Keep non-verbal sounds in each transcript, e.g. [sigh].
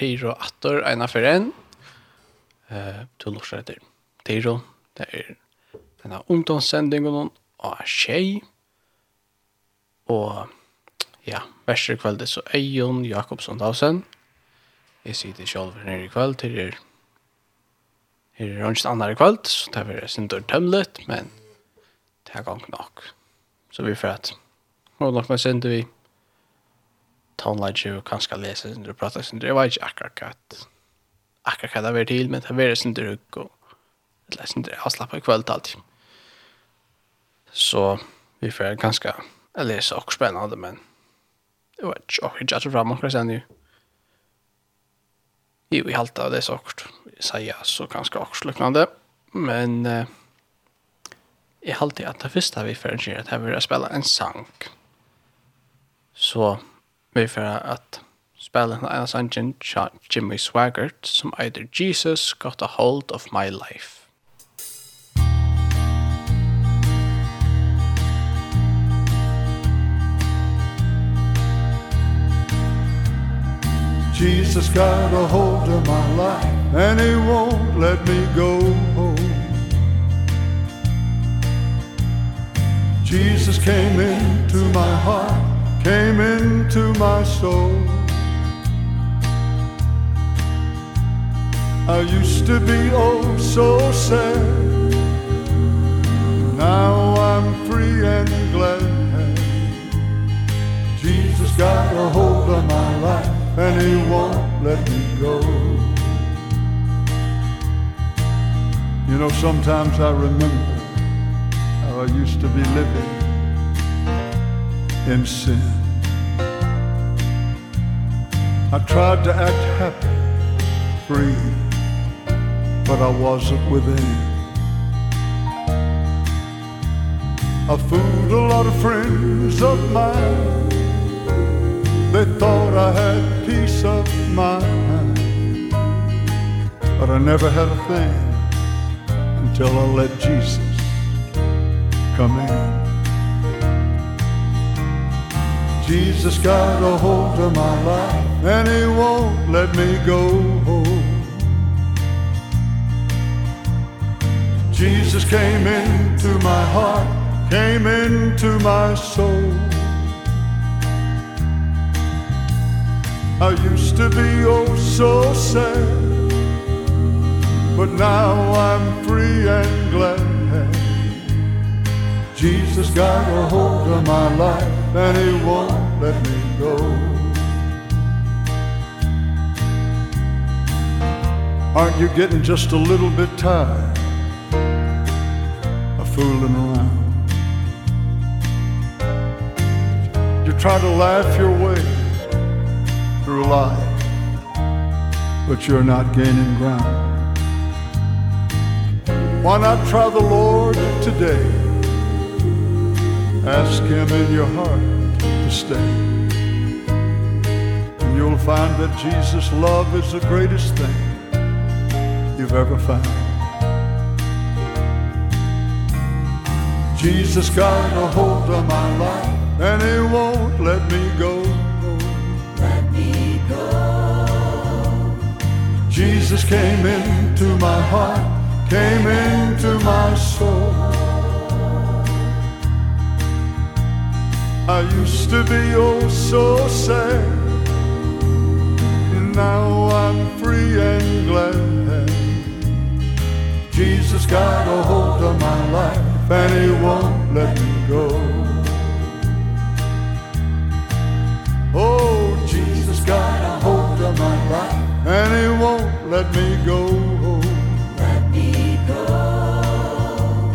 Tiro Attor, Eina for en. Uh, du lortar etter Tiro. Det er denne ungdomssendingen og tjej. Og ja, verste kveld er så Eion Jakobsson Dausen. Jeg sitter selv nere i kveld til er Her er ikke andre kveld, så det er sin dør tømlet, men det er gang nok. Så vi får at. Og nok med sender vi tonelage og kanskje lese sin og prata sin det var ikke akkurat katt akkurat katt det var til men det var sin druk og det er sin druk avslappet i kveld alltid så vi får ganske jeg leser også spennende men det var ikke akkurat jeg tror frem akkurat sen jo jo i halte det så akkurat sier jeg så ganske akkurat lukkende men eh, jeg halte at det første vi får gjøre det er å spille en sang. Så vi för att spela en annan sangen Jimmy Swaggart som either Jesus got a hold of my life. Jesus got a hold of my life And he won't let me go home Jesus came into my heart came into my soul. I used to be oh so sad. Now I'm free and glad. Jesus got a hold of my life And he won't let me go. You know sometimes I remember How I used to be living in sin. I tried to act happy, free But I wasn't within. I fooled a lot of friends of mine. They thought I had peace of mind. But I never had a thing Until I let Jesus come in. Jesus got a hold of my life And he won't let me go. Home Jesus came into my heart Came into my soul. I used to be oh so sad But now I'm free and glad. Jesus got a hold of my life and he won't let me go. Aren't you getting just a little bit tired of fooling around? You try to laugh your way through life but you're not gaining ground. Why not try the Lord today? Ask him in your heart to stay. And you'll find that Jesus' love is the greatest thing you've ever found. Jesus got a hold of my life And he won't let me go. Let me go. Jesus came into my heart Came into my soul. I used to be oh so sad. And now I'm free and glad. Jesus got a hold of my life And he won't let me go. Oh, Jesus got a hold of my life And he won't let me go. Let me go.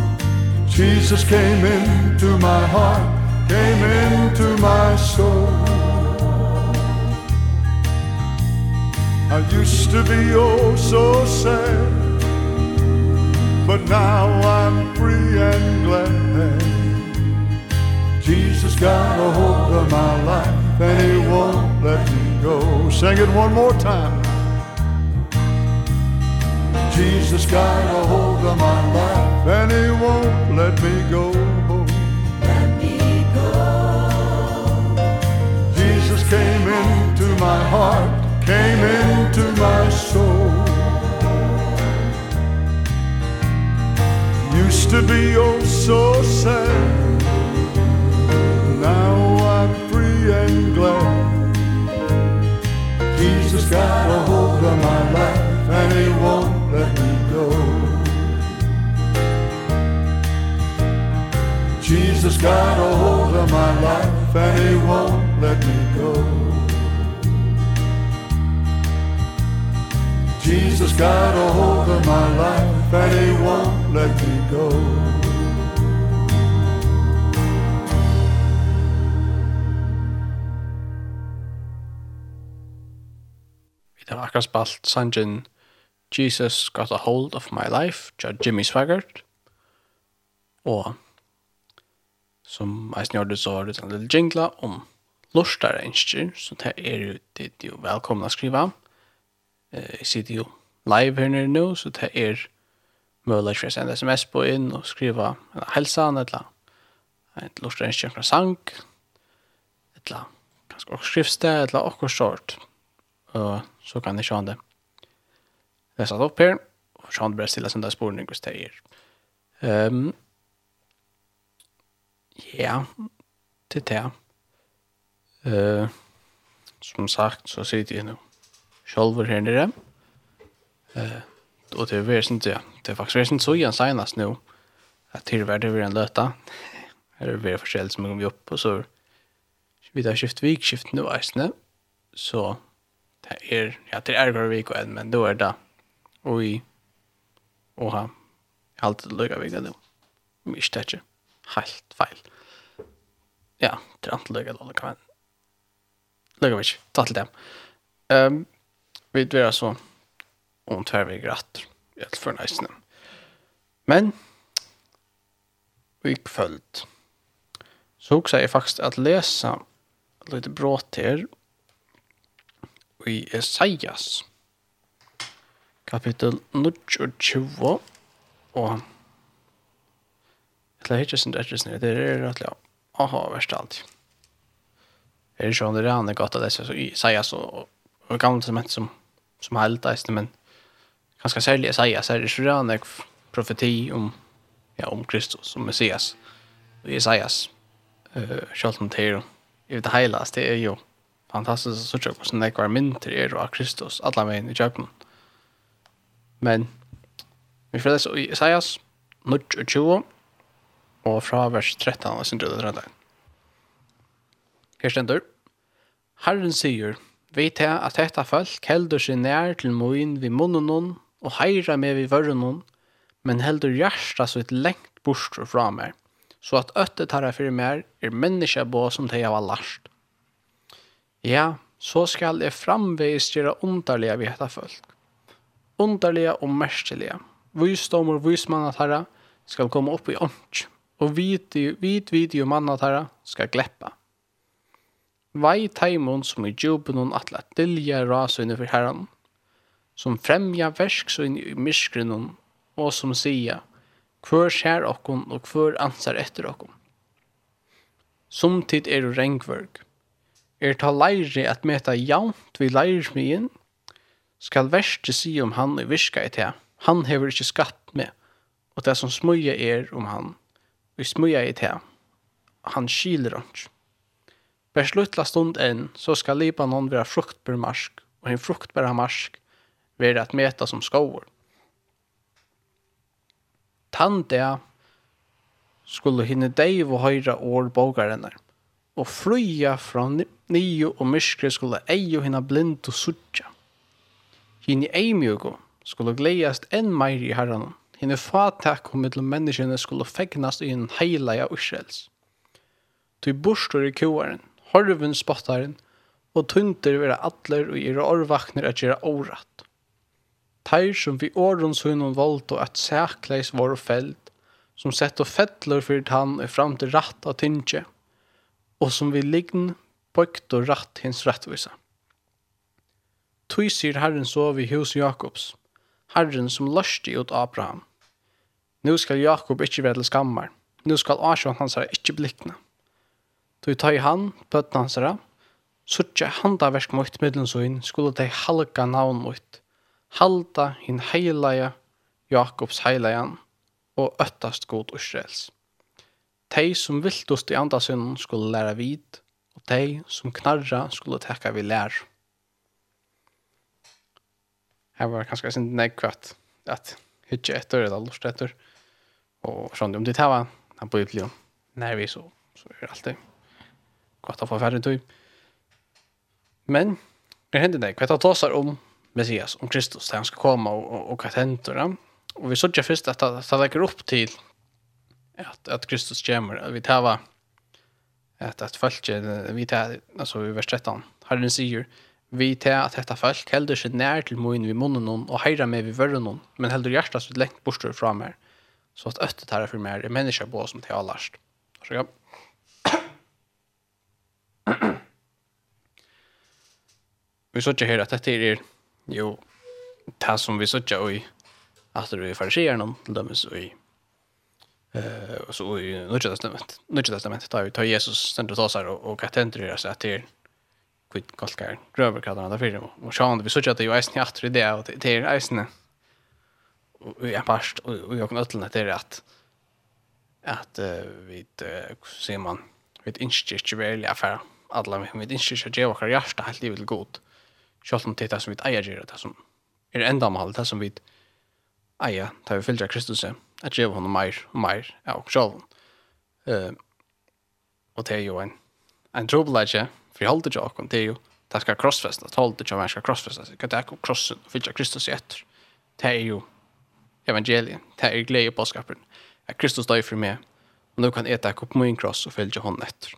Jesus came into my heart came into my soul I used to be oh so sad But now I'm free and glad. Jesus got a hold of my life And he won't let me go. Sing it one more time. Jesus got a hold of my life And he won't let me go. came into my heart, came into my soul. Used to be oh so sad, now I'm free and glad. Jesus got a hold of my life and he won't let me go. Jesus got a hold of my life and he won't let me go Jesus got a hold of my life and he won't let me go Vi har akkurat spalt sangen Jesus Got a Hold of My Life av Jimmy Swaggart. Og som jeg snjørte så var det en lille jingla om lortar ønsker, så det er jo, det er jo velkomna å skrive. Eh, jeg sitter jo live her nere nå, så det er mulig for å sende sms på inn og skrive en helsan, et eller annet lortar ønsker fra sang, et eller annet kanskje også skriftste, et eller annet sort. Og så kan jeg sjående lese det opp her, og sjående bare stille sende sporene hos det er. Um, ja, til det. Eh, som sagt så sitter jeg nå sjølver her nere. Uh, og det er veldig inte ja. Det är faktiskt inte så igjen senest nå. At nu. Att tillvärde vi en löta. Här er det forskjellig som kommer opp. Og så vi tar skift vik skift nu är Så det er, ja det er går vik og en men då er det Og vi, og ha jeg har alltid lugga vik då. Mist det. Helt feil. Ja, det er antallega dårlig kan lägger vi inte. Ta til dem. Um, vi är alltså om tvärväg gratt, Helt för nästan. Men vi følt, Så också är faktisk att läsa lite brått her, i Esaias kapitel 29 og Jeg inte ikke där, det er rettelig. Aha, verst alltid religion det är gott att det så säga så och gamla testament som som helt är men ganska sälja säga så är det så en profeti om ja om Kristus som Messias. Och Jesajas eh själva till i det hela det är ju fantastiskt så tjock som det var min till er och Kristus alla vägen i Japan men vi får läsa Jesajas 20 och fra vers 13 og sin 13 Her stendur. Herren sier, «Vet jeg at dette folk heldur seg nær til moin vi munnen og heira med vi vørren men heldur hjertet så et lengt bort fra meg, så at øttet jeg for meg er menneskebå som det jeg var last. Ja, så skal jeg framveis gjøre underlige vi dette folk. Underlige og merstelige. Visdom og vismann at herre skal komme opp i ånd, og vit, vit, vit, vit, mann at herre skal gleppa. Vei teimon som i djupen hon atla dilja rasøyne for herran, som fremja verksøyne i myskrenon, og som sia, hver skjer okkon og hver ansar etter okkon. Somtid er rengvørg. Er ta leire at meta jaunt vi leirsmien, skal verste si om han i virka i te. Han hever ikkje skatt med, og det som smuja er om han, vi smuja i te. Han skiler hans. Ber sluttla stund enn, så skal Libanon være fruktbar marsk, og en fruktbar marsk være at meta som skover. Tann det skulle hinne deiv og høyra år bogarennar, og flyja fra nio og myskre skulle eio hinna blind og sutja. Hinne eimjugo skulle gleiast enn meir i herranen, hinne fatak og mittel menneskene skulle fegnast i en heilaja ursels. Ty borstor i kuaren, horven spottaren, og tunter vera atler og era orvakner at gera orat. Teir som vi årens hunnen og at sækleis var feld, som sett og fettler fyrt tann er fram til ratt av tynge, og som vi liggen bøkt og ratt hins rettvisa. Tui sier Herren så vi hos Jakobs, Herren som lørste ut Abraham. Nu skal Jakob ikkje være til skammar, nu skal Asjon hans her ikkje blikna. Du tar i han, bøtten hans herre, suttje handa versk mot middelen skulle de halka navn mot, halda hin heilaja, Jakobs heilajan, og øttast god Israels. De som viltust i andasunnen skulle læra vid, og de som knarra skulle tekka vi lær. Her var kanskje sin nekvært at hytje etter eller lort etter, og sånn om det her var, han blir jo nærvis så, så er det alltid godt å få færre tøy. Men, det hender det, hva det tåsar om Messias, om Kristus, der han skal komme, og, og, og hva det hender det. Og vi sørger først at det legger opp til at, at Kristus kommer, at vi tar at, at folk, vi tar, altså i vers 13, Herren sier, vi tar at dette folk heldur seg nær til moen vi munnen noen, og heirar med vi vørre noen, men heldur hjertet sitt lengt bortstår fra meg, så at øttet her er for meg er mennesker på som til allerst. Så ja. [clears throat] vi så ikke her at dette er jo det som vi så ikke i at det er farsier noen til dem så i eh og så i nya testament. Nya testament tar jo Jesus stendt og tas och och hva tenter det at det er kvitt kalkar grøver kallar det och så han vi så ikke at det är ju eisen i atre det og det är eisen og jeg parst och jag kan øtlen det är att att vi ser man vi ikke ikke veldig affæra alla vi vet inte så jag har hjärta helt livet gott. Själv om det som vi äger det som är ända med det som vi äger tar vi fyllt Kristus att ge honom mer och mer ja och själv. Eh och det är ju en en trubbelage för hållt det jag kom det är ju det ska crossfesta hållt det jag ska crossfesta så kan det gå crossen fyllt Kristus ett. Det är ju evangelien. Det är glädje på skapen. Att Kristus dör för mig. Och nu kan jag ta upp min kross och följa honom efter.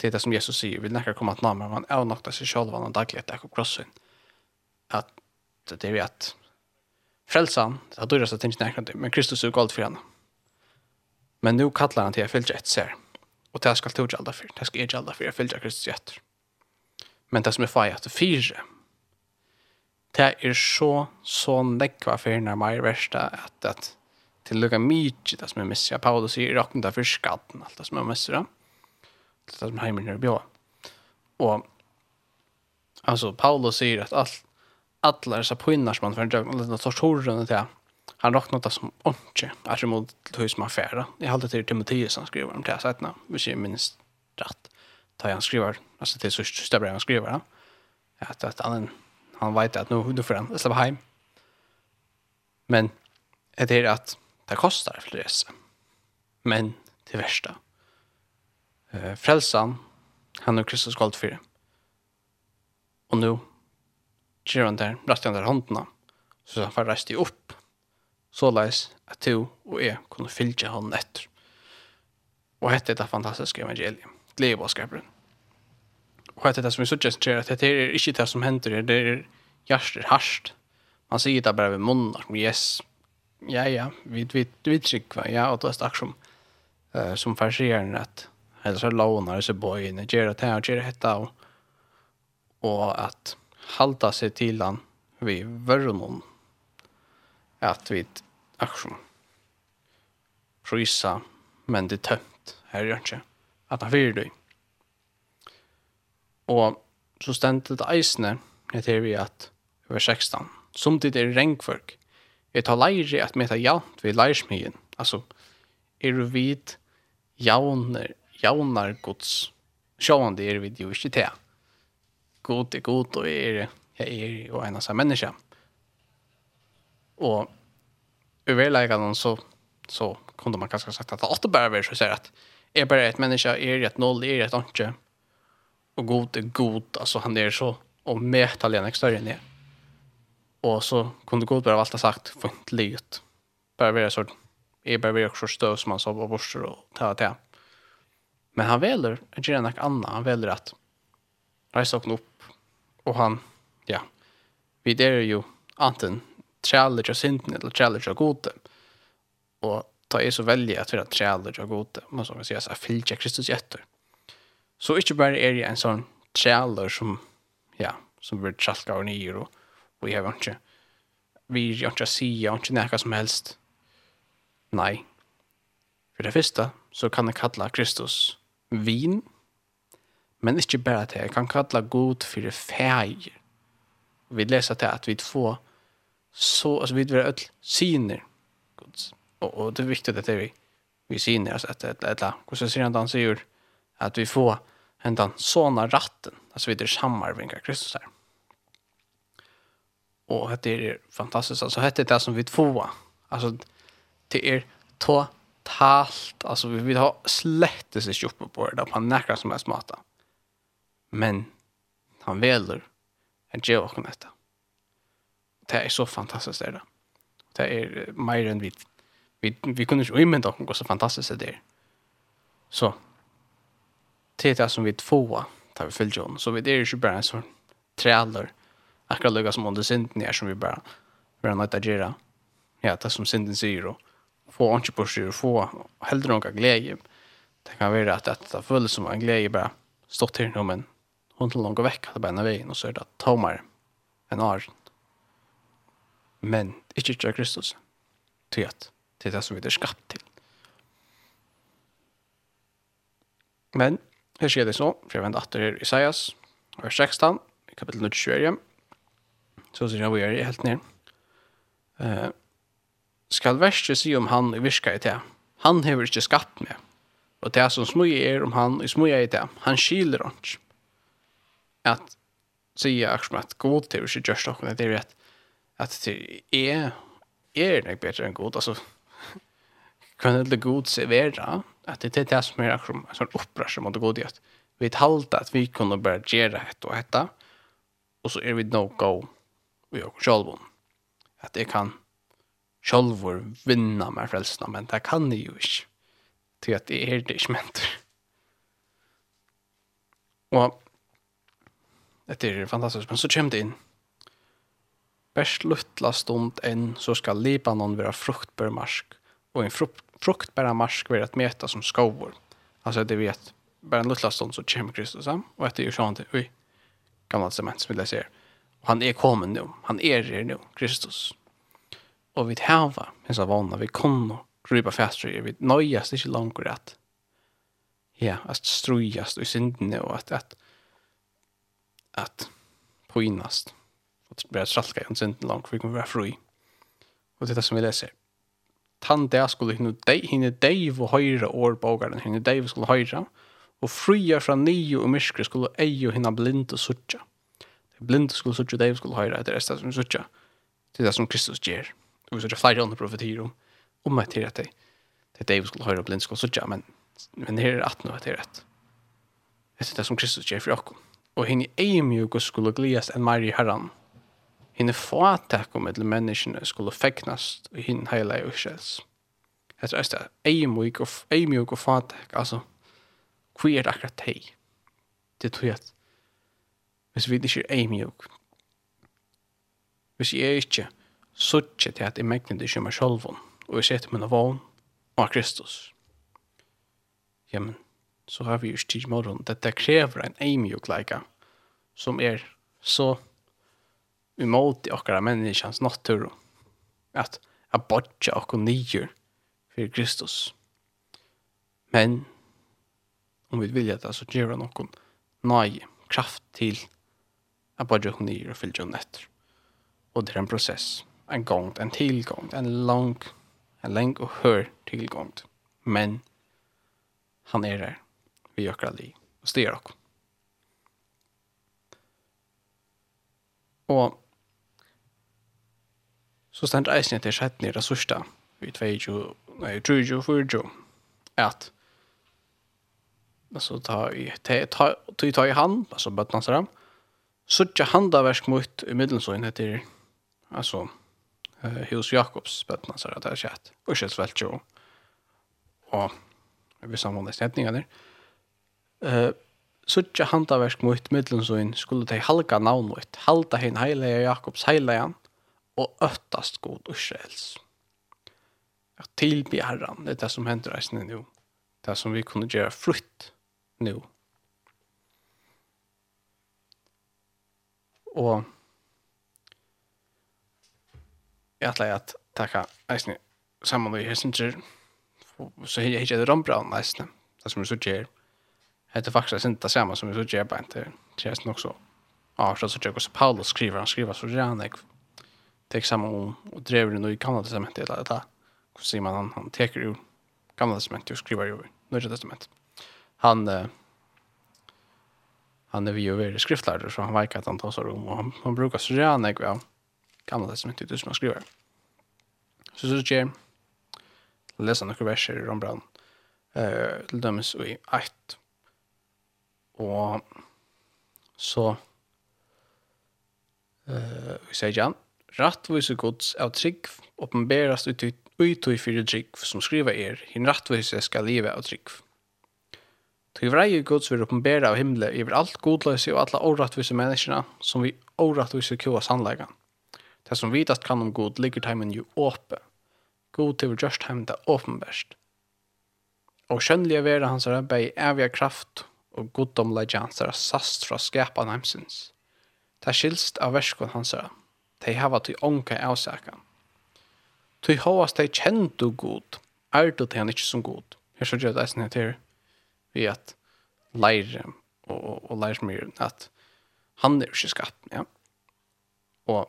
Det er det som Jesus säger. Vi näkar komma att namn, man är något sig seg annan dagligt där och krossen. at det er at frelsan, att du röstar tänkt näkar det, men Kristus er galt for henne. Men nu kallar han til jeg fylja ett ser. og det skal tog alla for, Det skal jeg alla for, jeg fylja Kristus etter. Men det som är fej att fyra det er så så nekva for henne, mig värsta at, at til lukka mykje det som er missar Paulus i rocken där for skatten alt det som er missar det som heimen är bjå. Och alltså Paulus säger att allt alla dessa pinnar som man för en liten torturen det han räknar det som onke alltså mot hus man färda. Jag hade till Timoteus han skriver om det här sättet hvis ser minst rätt. Ta han skriver alltså till så sista han skriver att att han han vet att nu då får han släppa hem. Men är att det kostar för det. Men det värsta eh, frelsan han och Kristus kallt för. Och nu ger han där, rätt han der handen så han får resta upp så läs att du och jag kunde fylja han etter. Og hette det fantastiska evangeliet, Glädjebådskapen. Och hette det som vi suggererar att det är ikke det som händer det är hjärtat harsht. Man säger det bara vid munnen som yes. Ja, ja, vi, vi, vi trykker, ja, och det er strax som, uh, som färsigaren at, eller så lånar det sig bojen, ger det här och ger det detta och, och att halta sig till han vi världen. Att vi action. Prisa men det tömt. Här gör inte. Att han fyrer dig. Och så ständer det eisne heter vi att över 16 som det är rengfolk Jeg tar leire att meta jaunt vi leirsmyen. Altså, er du vid jauner jaunar gods. Sjåan det er vi jo ikke til. God er god, og er, jeg er jo en av seg menneske. Og i verleggene så, så kunne man kanskje sagt at det åtte bare vil så at er bare et menneske, er et noll, er et anke. Og god er god, altså han er så, og metal er større enn jeg. Og så kunne god bare valgt å sagt, funnet livet. Bare være sånn, er bare være så støv som han sa på borster og ta og ta. Men han väljer att göra något annat. Han väljer att rejsa upp. Och han, ja, vi där är ju antingen challenge av synden eller challenge av gode. Och ta er så välja att vara challenge av gode. Man ska säga så här, fylja Kristus jätter. Så inte bara är det en sån challenge som, ja, som blir tralka och nyer och, och jag vet inte. Vi har inte säga, jag har inte näka som helst. Nej. För det första så kan jag kalla Kristus vin, men ikke bare det. Jeg kan kalla god for feir. Vi leser til at vi får så, altså vi vil ødel syner. Guds. Og, og det er viktig at det er vi, vi syner, altså at, at, at, at hvordan sier han da han sier at vi får hendan såna ratten, altså vi er samarvinga Kristus her. Og det er fantastiskt, altså det er det som vi får. Altså det er ta totalt, alltså vi vill ha slättes i uppe på det på näkra som är smarta. Men han väljer att ge och detta. Det är så fantastiskt det där. Det är mer än vi vi vi kunde ju umynda dock något så fantastiskt det där. Så det är det som vi tvåa tar vi följer John. Så vi det är ju bara en sån trailer. Akkurat lugga som under synden är som vi bara bara nöjda göra. Ja, det som synden säger och få inte på styr, få hellre noen glede. Det kan være at det føles som en glede bare stått her nå, men hun til langt vekk, någon vecka bare ena veien, og så er det tomar en år. Men ikke ikke Kristus. til at det er det som vi er skapt til. Men her skjer det så, for jeg venter åter här i Isaias, vers 16, kapittel 24. Så sier jeg hvor jag är helt ned. Eh, skal verste si om han i virka i det. Han hever ikke skatt med. Og det som smøye er om han i smøye i det, han skiler hans. At sier akkurat at god til ikke gjørst dere, det er at, At det er, er nek bedre enn god. Altså, kan det god se vera, at det er det som er akkurat som opprørs mot god i at vi talte at vi kunne bare gjøre et og hette, og så er vi no go i oss selv. At det kan sjálvor vinna med frelsna, men det kan det jo ikke. Til at det er det ikke ment. Og dette er fantastisk, men så kommer det inn. Best luttla stund enn, så skal Libanon være fruktbær marsk, og en fruktbæra marsk være et meta som skover. Altså det vet, bare en luttla stund så kommer Kristus ham, og etter jo sjående, ui, gamla sement som vi leser. Og han er kommet nå, han er her nå, Kristus og vi hava hessa vana, vi kunnu gripa fastri, vi nøyast ikkje langt at ja, at strujast i syndene og at at at poinast og at bæra tralka i synden langt vi kunne være fri og det er det som vi leser tann det skulle hinne dei hinne dei og høyre år bogaren hinne dei skulle høyre og fria fra nio og myskre skulle ei og hinna blind og sutja blind skulle sutja dei skulle høyre etter det som sutja det er det som Kristus gjør vi såg flera andra profetier om om att det det det David skulle höra blind skulle sådär men men det är att nu att det är rätt. Det är det som Kristus ger för oss. Och hinne är mjuk skulle glädjas en i Herran. Hinne är om med människorna skulle fäknas och hin hela ursäls. Det är det är mjuk och är mjuk och fat alltså det akkurat hej. Det tror jag att Hvis vi ikke er mjuk. Hvis jeg ikke suttje til at jeg megner det ikke meg selv og jeg setter min vogn av Kristus. Jamen, så har vi jo styrt morgen. Dette krever en eimjuk leika, som er så umot i okkara menneskans natur at jeg bodja okko nyer for Kristus. Men om vi vilja det, så gjør han okko nøye kraft til jeg bodja okko nyer og fylgja hon etter. Og det er en prosess en gång, en tillgång, en lång, en lång och hör tillgång. Men han är där. Vi gör kallade och styr och. Och så ständ eisen till sjätten det resursta i 22, nej, 20, 40 att alltså ta i ta ta ta i hand alltså bötnansram så tja handa versk mot i middelsøyn heter altså hos Jakobs bøttene, så det er kjett. Og kjett svelt jo. Og vi samfunnet stedningene der. Suttje handaversk mot middelsøyen skulle de halga navn mot, halda hin heilige Jakobs heilige og øttast god Israels. Ja, tilby herran, det er det som hender reisende nå. Det som vi kunne gjøre frutt nå. Og jag att jag tacka eisne samman med hesinger så hej hej det rombra nästan det som så tjär. Det är faktiskt inte samma som så ger bara inte Det känns nog så ja så så jag också Paulus skriver han skriver så gärna han är samma om och driver det nu i Kanada testament eller det hur ser man han han tar ju Gamla testament och skriver ju Nya testament. Han han är ju över skriftlärare så han verkar att han tar så rum och han, han brukar så gärna jag gamla testamentet det som han skriver. Så så ger läsa några verser i Rombrand eh till dömes i 1. Och så eh vi säger Jan Rattvise gods av trygg oppenberast utui fyrir trygg som skriver er, hin rattvise skal liva av trygg. Tui vrei gods vil oppenbera av himle iver alt godløse og alla orattvise menneskina som vi orattvise kua sannlegan. Det som vidast kan om god ligger timen jo åpe. God til just timen det åpenbæst. Og skjønnelige vera hans er bei evige kraft og goddomleidja hans er sast fra skapa heimsins. Det skilst av verskon hans er. De hava til ånka avsakan. Tui hovast de kjendu god, er du til han ikkje som god. Her så gjør det eisen her vi at leire og, og, og leire at han er ikke skapt, ja. Og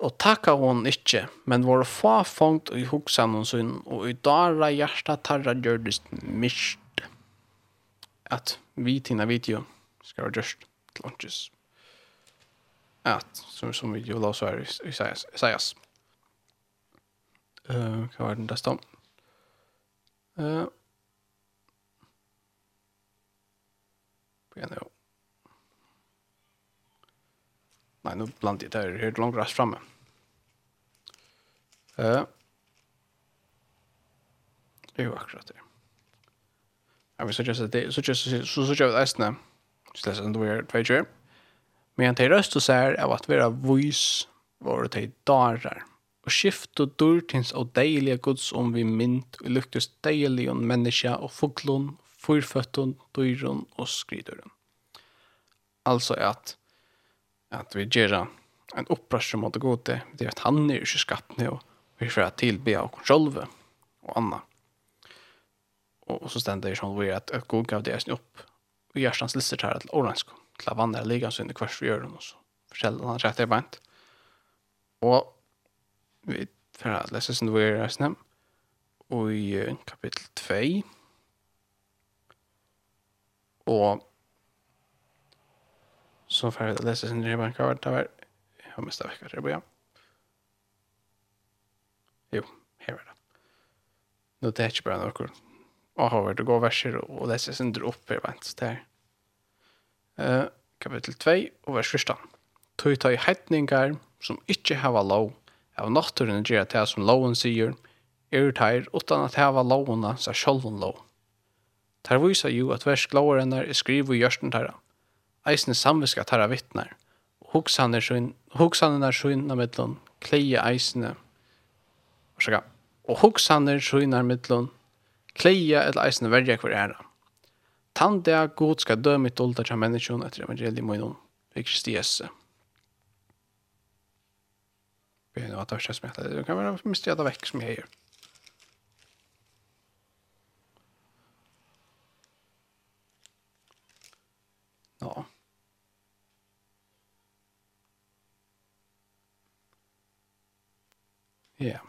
og takka hon ikkje, men var fa fångt i hoksan hon sin, og i dara hjarta tarra gjørdist mist. At vi tina video skal være gjørst til lunches. At, som, som video la så er i Isaias. Uh, hva var den desta om? Uh, Begynner jo. Nei, nå blant jeg der, helt langt rast fremme. Uh, jo, akkurat det. Jeg vil suggest at det, suggest, så suggest just eisene, så leser den du er tvei tjør, men til røst og sær av at vera vois våre til darar, og skift og durtins og deilige gods om vi mynd, og luktes deilige menneska og foglun, fyrføttun, dyron og skrydurun. Altså at att vi gör en upprörs mot det gode. Det är att han är ju skapt nu och vi får tillbe av oss själva och Anna. Och så ständer det som vi att god gav det upp och hans lister här till Orlandsk till att vandra ligan så under i kvarts vi gör dem och så han rätt i bant. Och vi får att läsa sin vi är snäm och i kapitel 2 och så får jag läsa sin reban kvar där jag har mesta vecka det börjar. Jo, här är det. Nu det är ju bara några. Och har det gå verser och läsa sin dropp här Det där. Eh, kapitel 2 och vers 1. Tog ta i heitningar som ikkje hava lov av naturen gjer det som loven sier, er teir utan at hava lovene seg sjolven lov. Ter visa jo at vers glovarennar er skriv i gjørsten teirra, eisne samviska tarra vittnar. Hugsaner er hugsanerna sjönna mittlon, kleie eisne. Varsåga. Og hugsaner sjönna mittlon, kleie eller eisne verja kvar ära. Tandea god skal dø mitt olda tja menneskjon etter evangelium och inom vid Kristi Jesu. Vi har tagit sig smärta. Det kan være vara mistjata vekk som jag gör. Ja. Ja.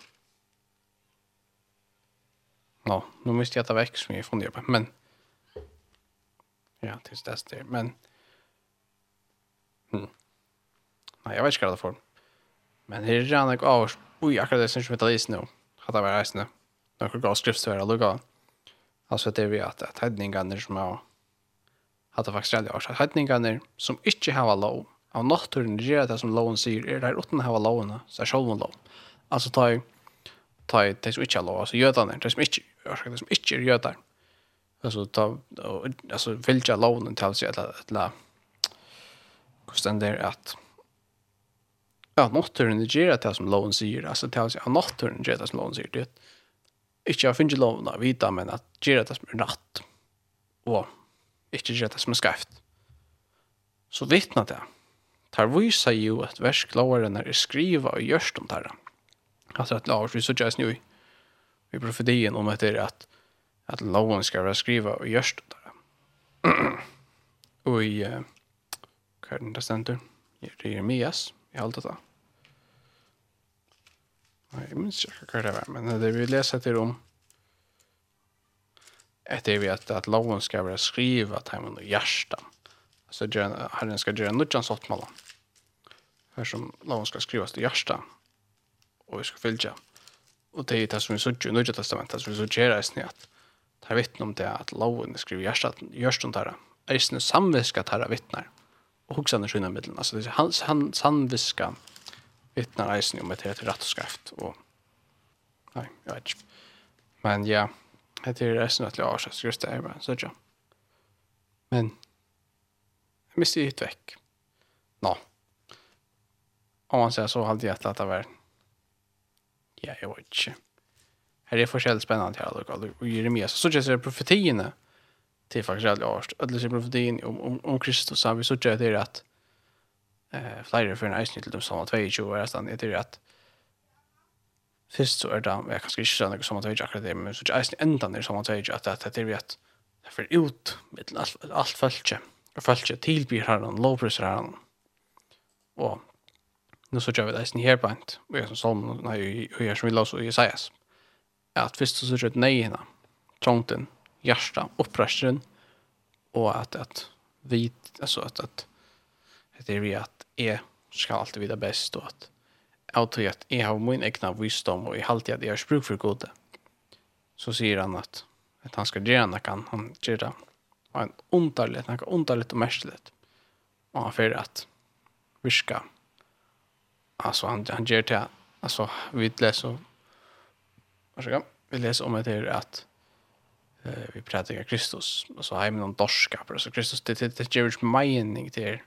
Nå, nu måste jag ta väck som jag funderar på, men ja, til dess det, men hmm. Nei, jeg vet ikke hva det får. Men her er han ikke av oss. Ui, akkurat det synes jeg metallis nå. Hadde Hatt vært reisende. Noen gav skriftstøver og lukka. Altså det er vi at, at heidningene som er... Hadde av faktisk redelig årsak. Heidningene som ikke har lov av naturen gjør det som loven sier, er der uten å ha lovene, så er sjølven lov. Alltså ta i ta i det som inte är lov, alltså jötarna, det som inte, det som inte är jötar. Alltså ta, alltså vilja loven till sig eller, eller kostan där att ja, nåtturen ger det som loven säger, alltså till sig att nåtturen ger det som loven säger, det Ikke å finne loven å vite, men at gjør det som er rätt og ikke gjør det som er skreft. Så vittna det. Tar vi sig ju att värsklavaren är skriva och görst om det Alltså att Lars vi så just nu vi profetien om att det är att att lagen ska vara skriva och görs där. [clears throat] och i uh, kärnan där ständer Jeremias i allt detta. Nej, jag minns inte vad det var, men det vi läser till om att det vi att, att lagen ska vara skriva att han under hjärtan. Alltså herren ska göra nudjan sått mellan. Här som lagen ska skrivas till hjärtan og vi skal fylgja. Og det er det som vi sørger i Nødja Testamentet, som vi sørger i snitt, at det er vittne om det at loven skriver gjørstund her, er i snitt samviska tar vittnar, og hugsa han er skyna middelen. Altså det er hans han, samviska vittnar i om et det er rett og skreft, og nei, jeg vet ikke. Men ja, det er i at jeg har skrivet det her, men sørger. Men, jeg mister hitt vekk. Nå. No. Om man säger så hade jag att det var ja, jeg vet ikke. Her er forskjellig spennende her, og, og Jeremias. Så synes jeg profetiene til faktisk alle årst. Alle sier profetien om, om, om Kristus, så vi synes jeg er at eh, flere for en eisen til dem som var 22 år, det er at først så er det, jeg kan ikke si noe som var 22 akkurat det, men så er eisen enda nere som var 22, at det er vi at det er ut med alt, alt følge. Og følge tilbyr herren, lovpriser herren. Og nu så gör vi det här på en Vi är som som när vi gör som vi låser i Isaias. Att först så gör det nej henne. Trångten, hjärsta, uppröstaren. Och att, att vi, alltså att, att det är att jag ska alltid vara bäst och att jag tror att jag har min egna visdom och jag har alltid att jag har språk för god. Så säger han att, att han ska göra när han, han gör det. Och han ontar lite, han kan ontar lite och märkligt. Och han får att virka alltså han han ger till alltså vi läser varsågod. Vi läser om det här att eh vi pratar om Kristus. Och så har någon dorskapare så Kristus det det, det ger mening till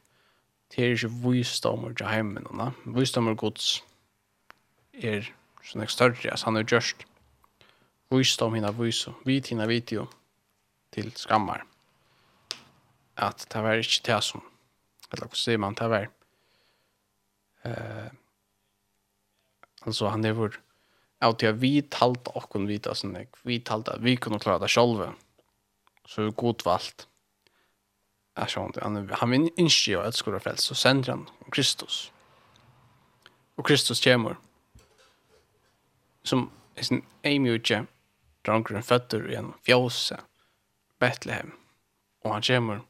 till ju visdom och geheimen va? Visdom och Guds är sån extra så han är just visdom hina viso vit hina video till skammar. Att det var inte det som eller hur säger man det var eh Altså, han er vår av til at vi talte och kon vita sånn ek, vi talte at vi kunne klare det själva. Så er gott valt. Är så inte han han vil inte og att skulle frälsa så sender han Kristus. Og Kristus kommer. Som er sin emjuche drunkren føtter i en fjåse, Bethlehem, og han kommer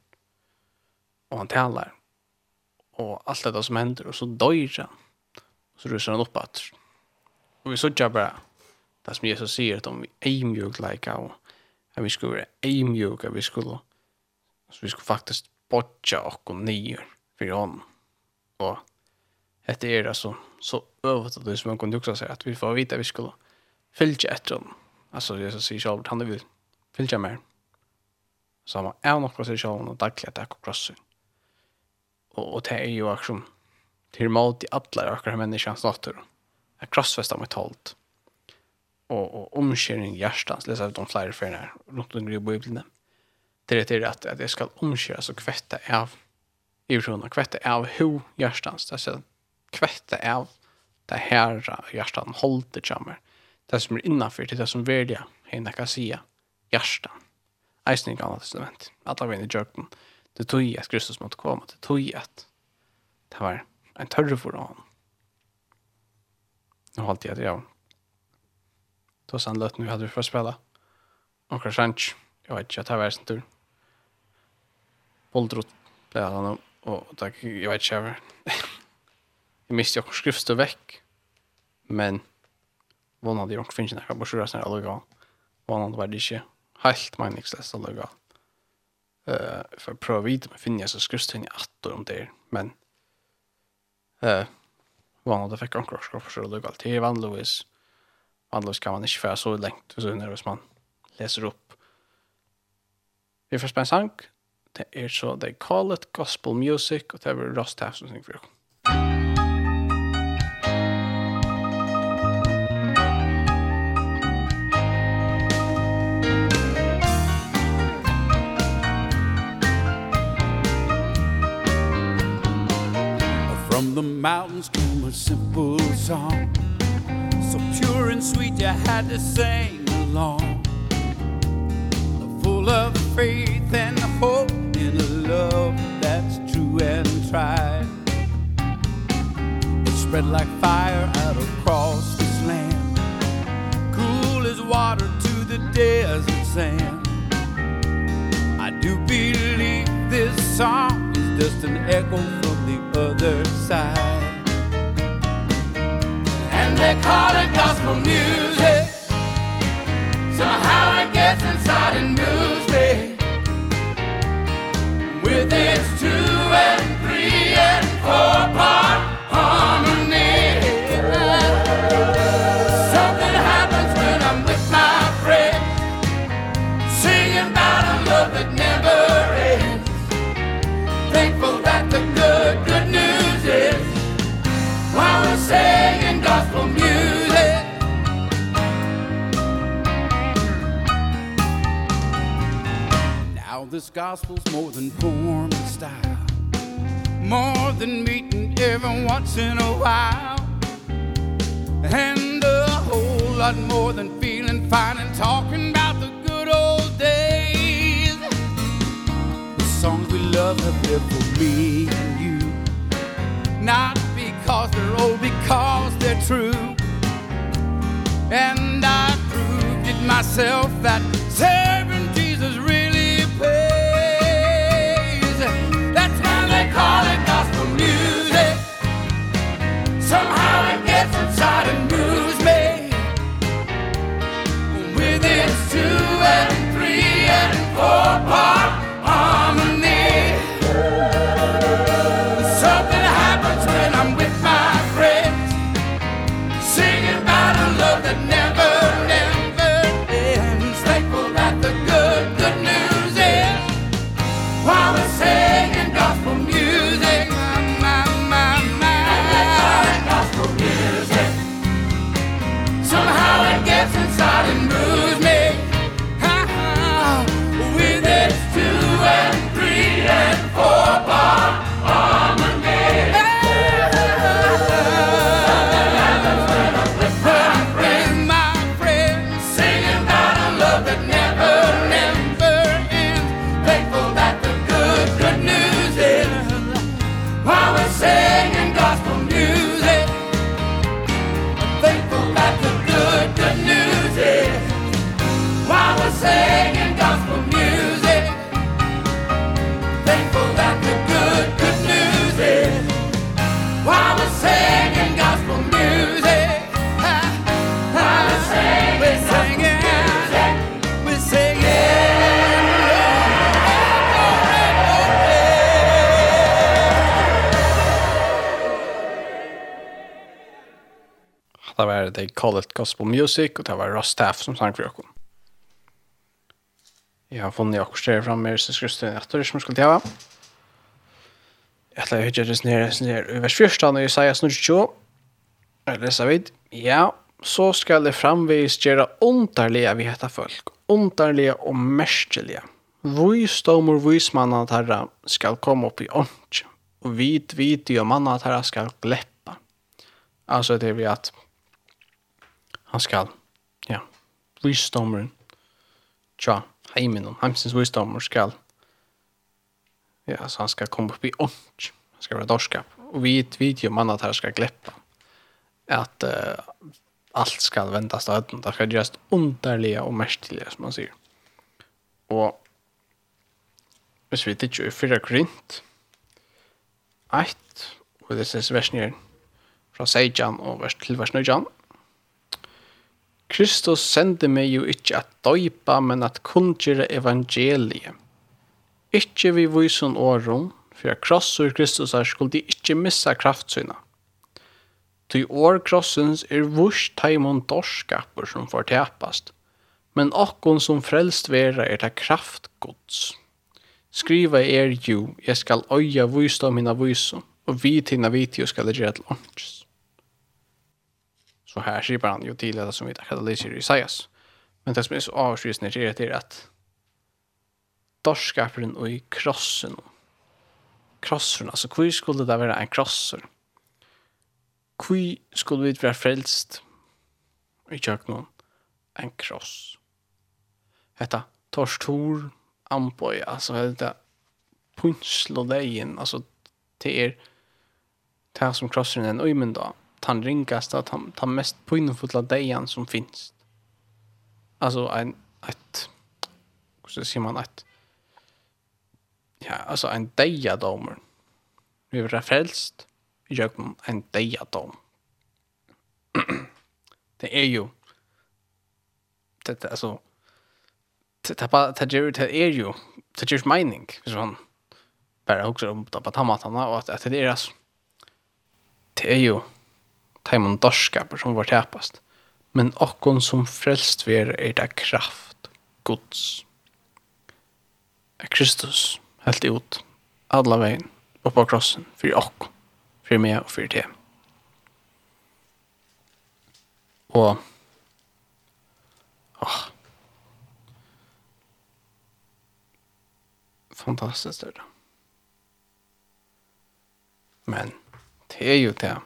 og han taler, og alt det som hender, og så døyr han. Så rusar han upp att Og vi såg bara det som Jesus sier at om vi är mjuka lika och att vi skulle vara är at vi skulle så vi skulle faktisk botcha och ner for honom. og det er altså så övrigt at det som man kunne också seg at vi får vite at vi skulle följa etter honom. altså Jesus sier själv han vil följa mer. Så han är nog krossar själv och dagliga att jag krossar. Och, og det er jo akkur til mat i alla akkur människans natur. Mm jag krossfästar Og, og omkjøring och omkärning leser läser de flere färgerna här, runt omkring i Bibelen. Det er til at, at jeg skal omkjøre, så kvette av i förhållande, kvätta av hur hjärtans, alltså kvette av det her hjärtan holdt det kommer. Det som er innanför, det är det som värdiga, henne kan säga hjärtan. Eisen i gamla testament, alla vägen i djökten. Det tog i at Kristus måtte komme, det tog i at det var en tørre for honom Nu har alltid jag. Då sen lät nu hade vi för spela. Och kanske inte. Jag vet inte, jag tar världen tur. Boldrot blev han och tack, jag vet inte. Jag [laughs] miste jag skrivst och väck. Men vånade jag också finns inte. Jag bara skjuter sen alla gång. Vånade var det inte helt meningslöst alla gång. Uh, för att pröva vidare med finna så skrivst henne attor om det. Men uh, Och han hade fick en krock för det lugg alltid Van Lewis. Van Lewis kan man inte få så länge så nervös man läser upp. Vi får spela sang. Det är så they call it gospel music och det är Ross Tafson som för. From the mountains to a simple song. So pure and sweet you had to sing along. Full of faith and hope in a love that's true and tried. It spread like fire out across this land. Cool as water to the desert sand. I do believe this song is just an echo from the other side they call it gospel music. Somehow it gets inside and moves me With its this gospel's more than form and style. More than meeting every once in a while. And a whole lot more than feeling fine And talking about the good old days. The songs we love have lived for me and you. Not because they're old, because they're true. And I proved it myself that that's inside and moves me. With its two and three and four parts. det var They Call It Gospel Music, og det var Ross Staff som sang for dere. Jeg har funnet dere stedet frem med Jesus Kristus etter, som jeg skulle tjeva. Jeg ætla hygge det nere, nere, i vers 1, når jeg sier snurr 20, jeg leser vid, ja, så skal det framvis gjøre underlige vi heter folk, underlige og merkelige. Vois domor vois manna tarra skal komme opp i ånd, og vit vit jo manna tarra skal gleppa. Alltså det vi att han skal, ja, visdomeren, tja, heimen, og heimsens visdommer skal, ja, så han skal komme opp i ånk, han skal være dorskap. Og vi vet video om annat her skal gleppa, at uh, allt skal vendas til høyden, det skal gjøres underlige og merstelige, som man sier. Og hvis vi ikke er fyra grint, eit, og det ses versen her, fra Seijan og vers til vers nøyjan, Kristus sendte meg jo ikke at døypa, men at kundgjøre evangeliet. Ikke vi vysen åren, for at krossur Kristus er skulle de ikke missa kraftsyna. Ty år krossens er vurs taimon dorskaper som får tepast, men okkon som frelst vera er ta kraftgods. Skriva er jo, jeg skal øya vysdom mina vysum, og vi tina vitio skal det gjøre til ånds. Så här skipar han ju till det som vi kallar det i Isaias. Men det som är så avskrivet är det är att dorskaperen och i krossen. Krossen, alltså hur skulle det vara en krosser? Hur skulle vi vara frälst i köknen? En kross. Hetta torstor amboy, alltså hetta punslo alltså det är det som krossen är en öjmen då den ringaste, den, den mest pinnefulla dejan som finns. Alltså en, ett, hur säger man, ett, ja, alltså en dejadomer. Vi blir frälst i gör en dejadom. det [clears throat] är ju, det, alltså, det, det, det, det, det är ju, det är ju mening, så han, bara också om det på tamatana, och att, att det är alltså, det är ju, taimon dorskaper som var tapast, men okkon som frelst ver er det kraft, gods. Er Kristus helt ut, alla veien, oppa krossen, fyrir okkon, fyrir meg og fyrir det. Og, åh, fantastiskt det. Men, det er jo det.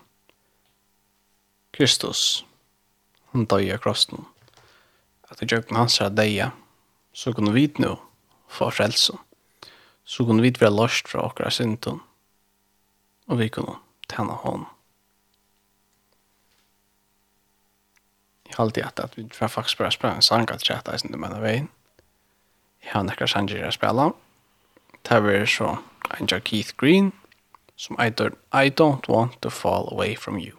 Kristus, han døg av krossen. At det gjør hans er døg, så kunne vi nå få frelse. Så kunne vi være løst fra åkere synden, og vi kunne tjene hånden. Jeg har alltid hatt at vi får faktisk bare spela en sang at tjata i sin du mener veien. Jeg har nekker sanger jeg spiller. Det er så Angel Keith Green som I don't, I don't want to fall away from you.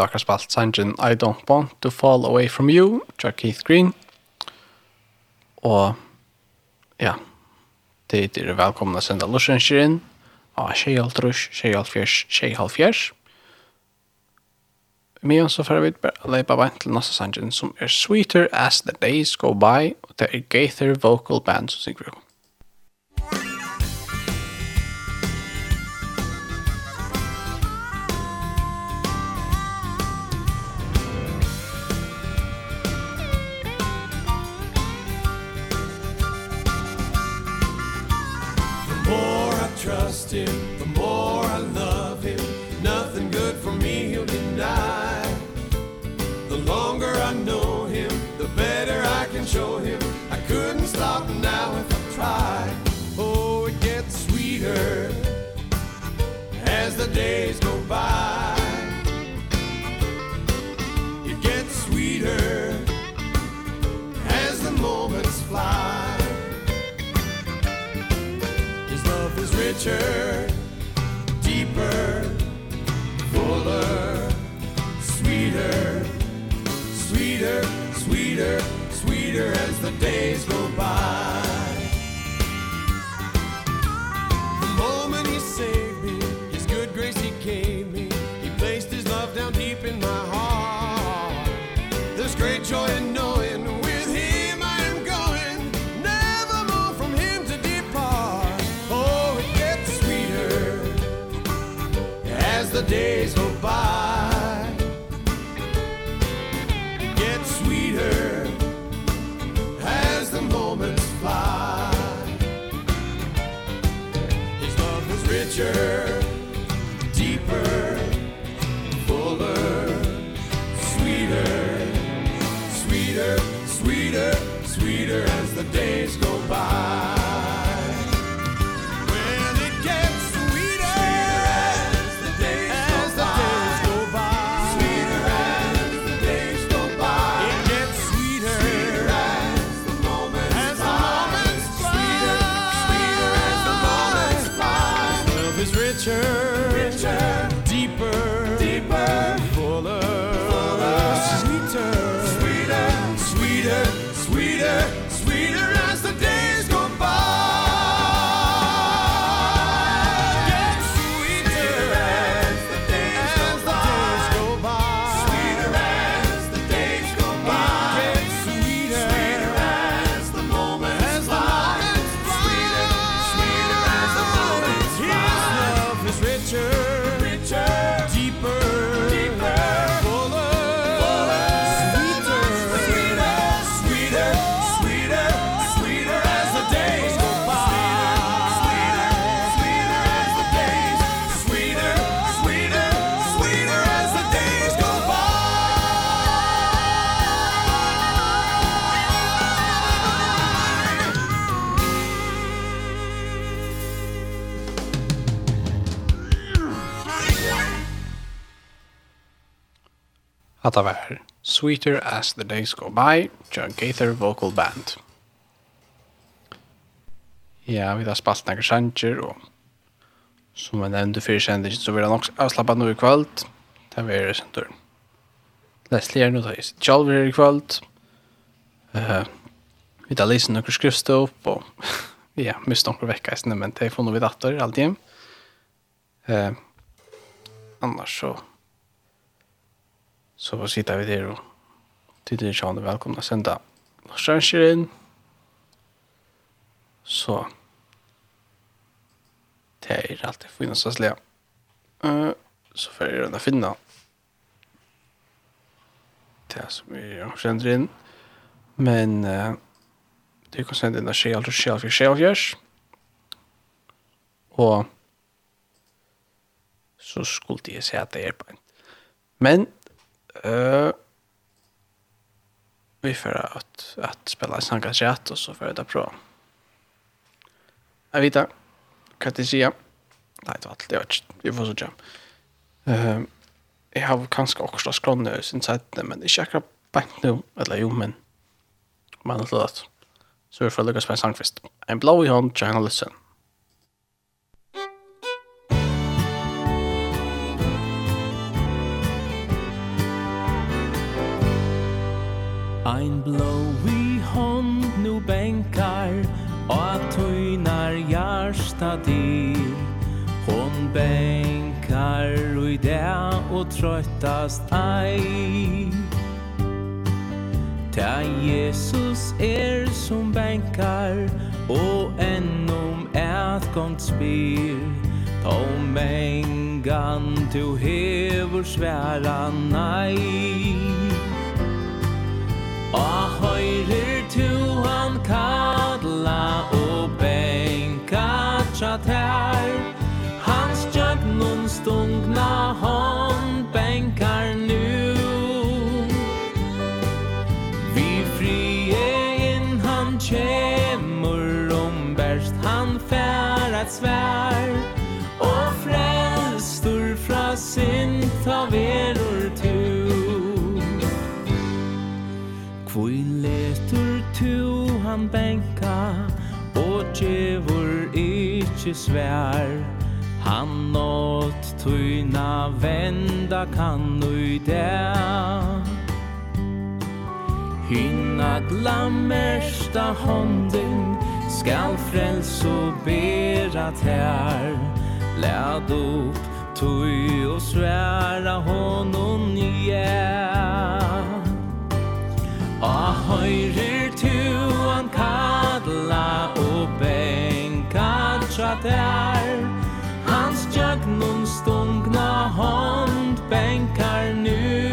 vi akkurat spalt sangen I Don't Want to Fall Away From You, Jack Keith Green. Og ja, det er velkomna å sende inn av Tjejhaltrus, Tjejhalfjers, Tjejhalfjers. Med oss så får vi bare leipa vant til nasta sangen som er Sweeter As The Days Go By, og det er Gaither Vocal Band som synger vi om. more I love him. Nothing good for me he'll deny. The longer I know him The better I can show him. I couldn't stop now if I tried. Oh, it gets sweeter As the days go by. It gets sweeter As the moments fly. His love is richer. sweeter sweeter sweeter as the days go by. The moment he saved me his good grace he gave me. He placed his love down deep in my heart. There's great joy in knowing with him I am going. Never more from him to depart. Oh it gets sweeter as the days future. Sweeter As the Days Go By, John Gaither Vocal Band. Ja, vi har spalt nekker sanger, og som jeg nevnte fyrir sendingen, så vil jeg nok avslappa nå i kvöld. Det vil jeg sendur. Leslie er nå da i sitt kjálver her i kvöld. Uh, vi har lyst noen skrifstå opp, og [laughs] ja, mist noen vekka i sinne, men det er funnet vi datter, alt hjem. Uh, annars så så sitter vi der og Tid er velkommen å sende Norskjønsker inn. Så det er alltid finnes å slia. Uh, så får jeg gjerne finne det som vi sender inn. Men uh, det kan sende inn av skje til og skje alt for skje. Og så skulle jeg si at det er på en. Men uh, vi får att, att spela Sanka Chat och så för det bra. Jag vet inte. Kan det säga? Nej, det var allt. Det var inte. Vi får så jam. Uh, jag har kanske också skrånat sin sajt, men inte akkurat bank nu. Eller jo, men man har slått. Så vi får lyckas med en. En blå i hånd, China Listen. Ein blåi hånd nu bänkar Og tøynar hjärsta dir Hon bänkar ui det og trøttast ei. Ta Jesus er som bänkar Og ennum ät gong spyr. Ta mengan du hevur sværa nei. Og høyrer tu han kadla og benka tja tær? Hans tjøgnon stungna hon benkar nu Vi frie inn han kjemur om berst han fær et svær. Og frelstur fra sin ta vera han benka Og djevor ikkje svær Han åt tøyna venda kan ui det hinna glammersta hånden Skal frels og bera tær. Læd upp tui og sværa honom nye Ah, høyre hava tær Hans jögnum stungna hånd bänkar nu.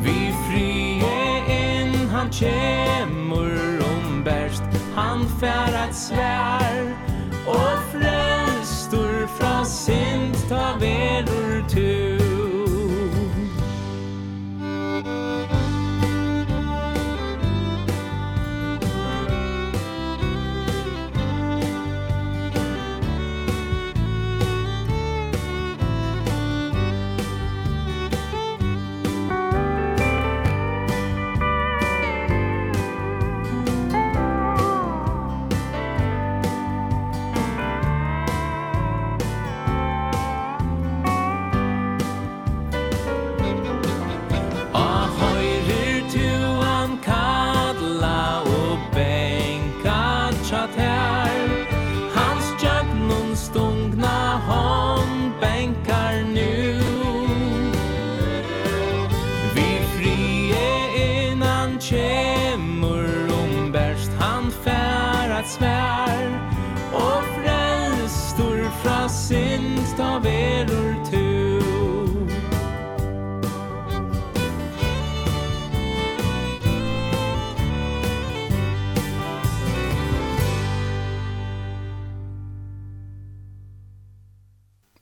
Vi frie in han kemur om bärst. Han fær at svær Og frelstur fra sint ta verur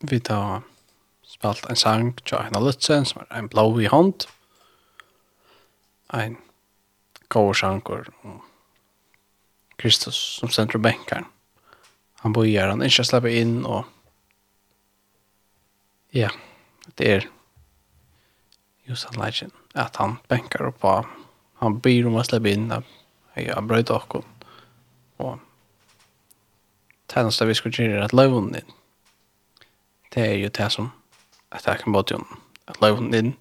vi tar spalt en sang til Aina Lutzen, som er en blå i hånd. En god sang om Kristus som sender bänkaren. Han börjar, han inte slipper inn, og ja, det er just han lägger at han bänkar upp på han byr om å slippe inn, at jeg har bröjt och og tjänster vi skulle gjøre at løven din, det er jo det som at jeg kan både om at løven inn,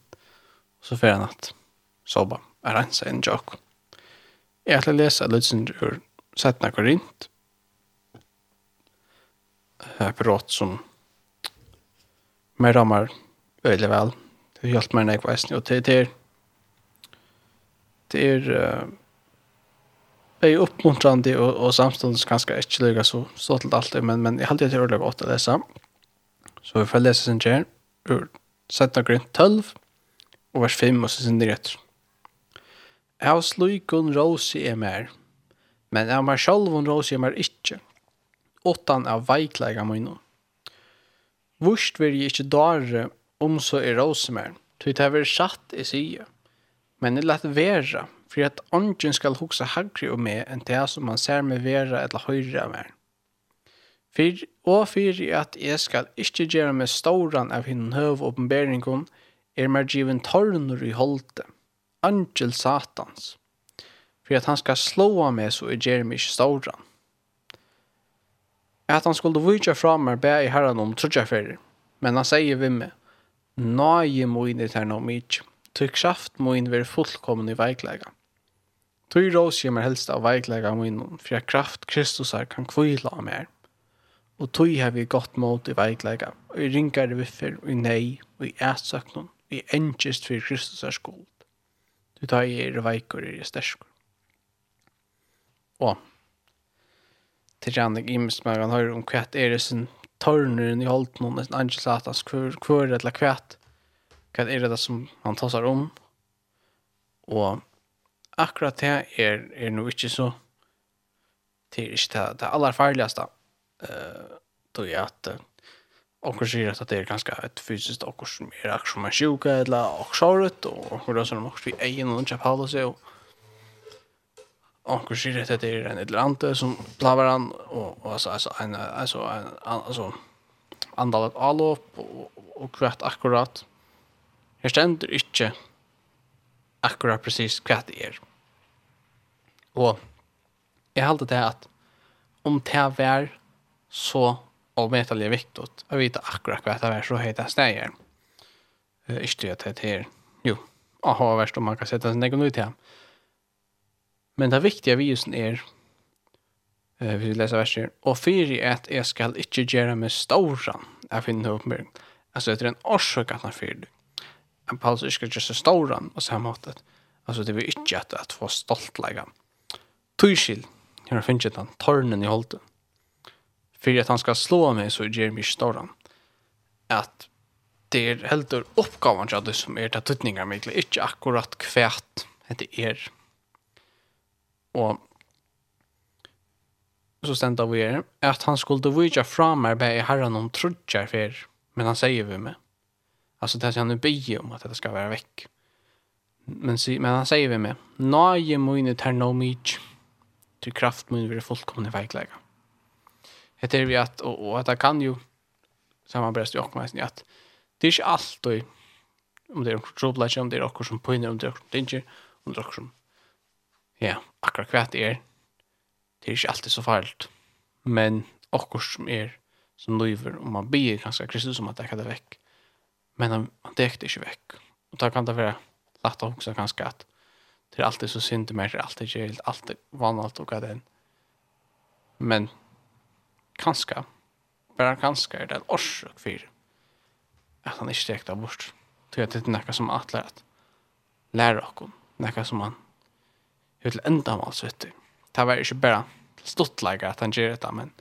og så får han at Soba er en seg en jok Jeg ætla å lese sin ur Sætna Korint, er brått som mer rammer veldig vel. Det har hjulpet meg når jeg var snill, og det er det er det er oppmuntrande og, og samståndes ganske ikke lykke så, så til alt det, men, men jeg halte det til å lage åtte å lese. Så vi får lese sin kjær, ur 17 grunn 12, og vers 5, og sin rett. Av slukun råsi er mer, men av meg sjálvun råsi er mer ikkje, åttan av veiklega møyno. Vurst vil jeg ikkje dare om så er råsi mer, tog det er satt i sige, men det lett vera, for at ånden skal hoksa hagri om meg enn det som man ser med vera eller høyre av meg. Fyr, og fyrir at jeg skal ikkje gjøre meg stauran av hinn høv åpenberingon, er meg given tornur i holde, angel satans, for at han skal slåa meg så jeg gjør meg ikkje stauran. At han skulle vujtja fra meg bæ i herran om trudja fyrir, men han sier vi meg, Nage moin i terna om ikkje, tykk kraft moin ver fullkommen i veiklega. Tøy rås gjemmer helst av veiklega moin, for at kraft Kristus kan kvila av meg. Og tog har vi gått mot i veikleika, og i ringare viffer, og i nei, og i ætsøknum, og i engest for Kristus er skuld. Du tar i er veikur, er i sterskur. Og, til rannig imens man kan høre om kvett er det sin tørneren i holdt noen, sin angel satans kvør, kvør eller kvett, kvæt er det som han tassar om, og akkurat det er, er noe ikke så, det er ikke det, det aller farligste, eh då är att och säger att det är ganska ett fysiskt och som är som man sjuka eller och såret och hur då som också vi är någon chef håller så och säger att det är en Atlante som plavar han och alltså alltså en alltså en alltså andalet allop och och kvart akkurat. her ständer inte akkurat precis kvart det är. Och jag halte det att om det var så avmätelig viktig att vite akkurat vad det är så heter det Eh inte Ikke det här. Jo, aha, har värst om man kan sätta sin egen ut här. Men det viktiga visen er, är eh vi läser verser och för at jeg skall ikke gjøre meg stora. Jag finner upp mig. Alltså det är en årsøk att han fyrir. En Paulus ska just seg stora och samme måte. Altså, Alltså det vill inte att, att få stoltlega. Tyskil. Jag har finnet den tornen i holdet för att han ska slå mig så ger mig storran. Att det är helt ur uppgavan jag det som är det tutningar mig inte akkurat kvärt det er. Och så ständer vi er att han skulle vita fram mig bäi herran om trudjar för men han säger vi med. Alltså det han nu be om att det ska vara veck. Men, men han säger vi med. Nage mine ternomich till kraft min vid fullkomna verkliga heter vi att och, och att det kan ju samma bäst jag kommer att, det är inte allt och om det är något trouble om det är något som påminner om det är något danger om det är något som ja akkurat kvätt är det är inte alltid så farligt. Men något som är som lever om man ber ganska Kristus om att det kan det väck men han, han dekte inte väck och då kan det vara lätt också ganska att det är alltid så synd mer, det är alltid helt alltid vanligt och att den men kanska, bara kanska er det en orsak fyr at han ikke räknar bort. Till at det er något som atler att lära honom, något som han hur till enda mal så vet. Det var inte bara stått läge att han gör detta, men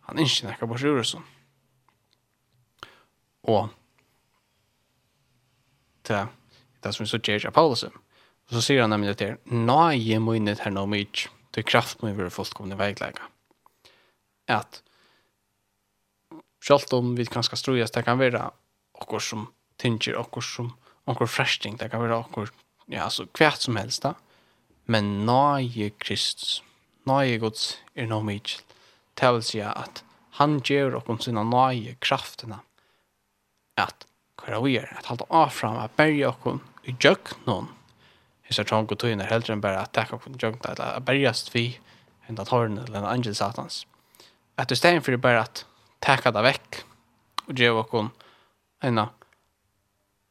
han inte räknar bort ur sån. Och det det som så gör Paulus. Så säger han nämligen det där, nej, jag minnet här nog mycket. Det kraft mig för i väglägga. Att Sjalt om vi kanskje strujas, det kan være okkur som tynger, okkur som okkur freshting, det kan være okkur, ja, altså kvært som helst da. Men nøye Kristus, nøye Guds er no mykjel. Det vil si at han gjør okkur sina nøye kraftina at hver vi er, at halda avfram, at berge okkur i djøknon, hissa trong og tøyner heldre enn bare at takk okkur i djøknon, at bergast vi, enn at hårene, eller en angel satans. At du stein fyrir bare at täcka det veck och ge och kon en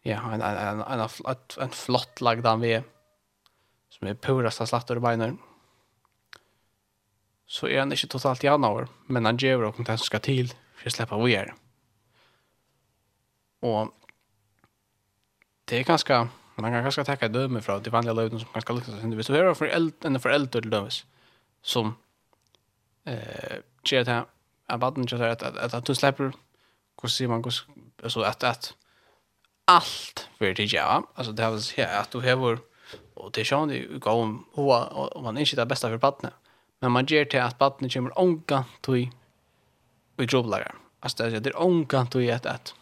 ja en en en en flott lag där vi som är purasta slattor i benen så är han inte totalt i januar men han ger och den som ska till för att släppa VR och det är ganska man kan ganska tacka döme från de vanliga löven som ganska luktar inte visst så är det för eld en förälder till dömes som eh ger det att baden just att att att du släpper hur ser man hur så att att allt för det ja alltså det har så här att du har och det sjön det går om och man inte det bästa för baden men man ger till att baden kommer onka till vi jobbar alltså det är onka till att att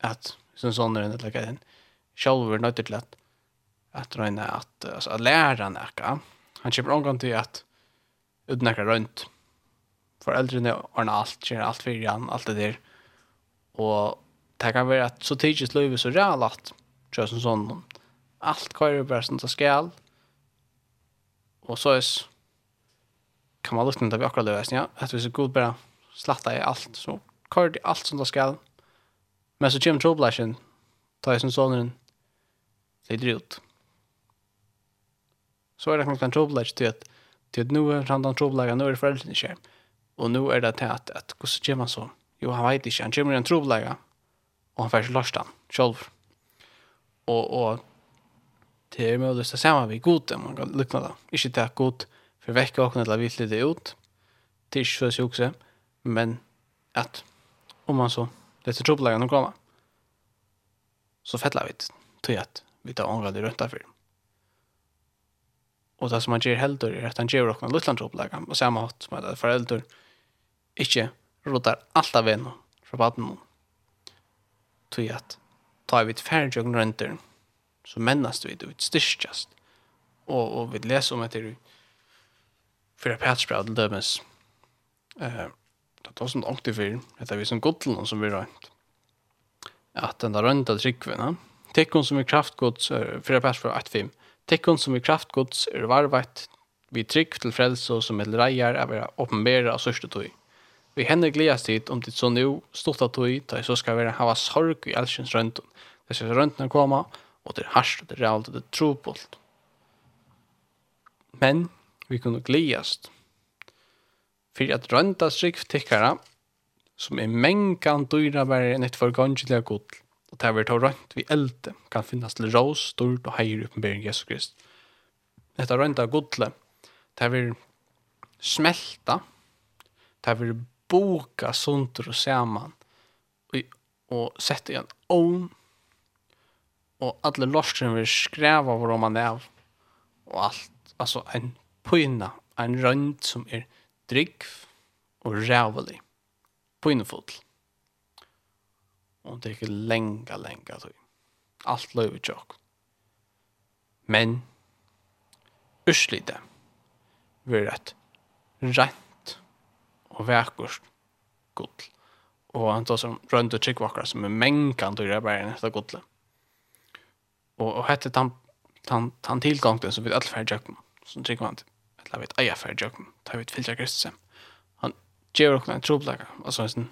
att som sån är det lika den själva nötter till att att röna att alltså att lära näka han kommer onka till att utnäka runt foreldrene ordner alt, gjør alt for igjen, alt det der. Og det kan være at så tidlig løyve så reallt, tror jeg som sånn, alt kører bare som det skal, og så er kan man lukne det vi akkurat løyve, ja, at hvis god bare slatta i alt, så kører det alt som det skal, men så kommer troblasjen, tar jeg som sånn, lider ut. Så är det kanske en troblasj till att til at nå er han den troblasjen, nu är det föräldrarna i men Og nu er det til at, at hvordan gjør man så? Jo, han vet ikke. Han kommer i en trobelega, og han får ikke han selv. Og, og det er mulig å se sammen med god, man kan lukne det. Ikke til at god, for vekker åkne til å vite det ut. til er ikke så sjukse, men at om man så leter trobelega noen kommer, så fettler vi til at vi tar ångra det rønta for. Og det som han gjør heldur er at han gjør åkne luttland trobelega, og samme hatt som at foreldre, ikke rotar alt av vennom fra baden. Tog at ta vi et færgjøkken rønter, så mennast vi det, vi styrkjast. Og, og vi leser om etter fyrir pætsbra til dømes. Eh, det var som ångte fyrir, etter vi som godtelen som vi rønt. At den der rønta tryggvinna, tekkon som er kraftgods, er fyrir pætsbra 1-5, tekkon som er kraftgods er varvett vi trygg til frelse og som er reier er å være åpenbæra av sørste tog. Vi henne gledas tid om det så nu stort at tog ta så skal vi hava sorg i elskjens röntgen. Det skal röntgen komma og det er harsht, det er realt og det er trobult. Men vi kunde gledas at att rönta stricktickare som er mänkan dyra bare enn et forgangelig god och där vi tar rönt vi elde kan finnes til rås, stort og hejr uppenbering Jesus Krist. Dette rönta godle där vi smälta där vi boka sunter og saman og, og sette igjen ovn og alle lorskene vil skreva hvor man er av og alt, altså en pyna, en rønd som er drygg og rævelig pynefull og det er ikke lenga, lenga tog alt løyver tjokk men Urslite, vi er rett, rett og vekkurs gull. Og han tar som rønt og tryggvakker som er mengan til det bare neste gullet. Og, og hette tan, tan, den tilgangten som vi alle færre djøkken, som tryggvant, eller vi eier færre djøkken, tar vi et filtra Kristus. Han gjør okken en troblegger, altså en sånn,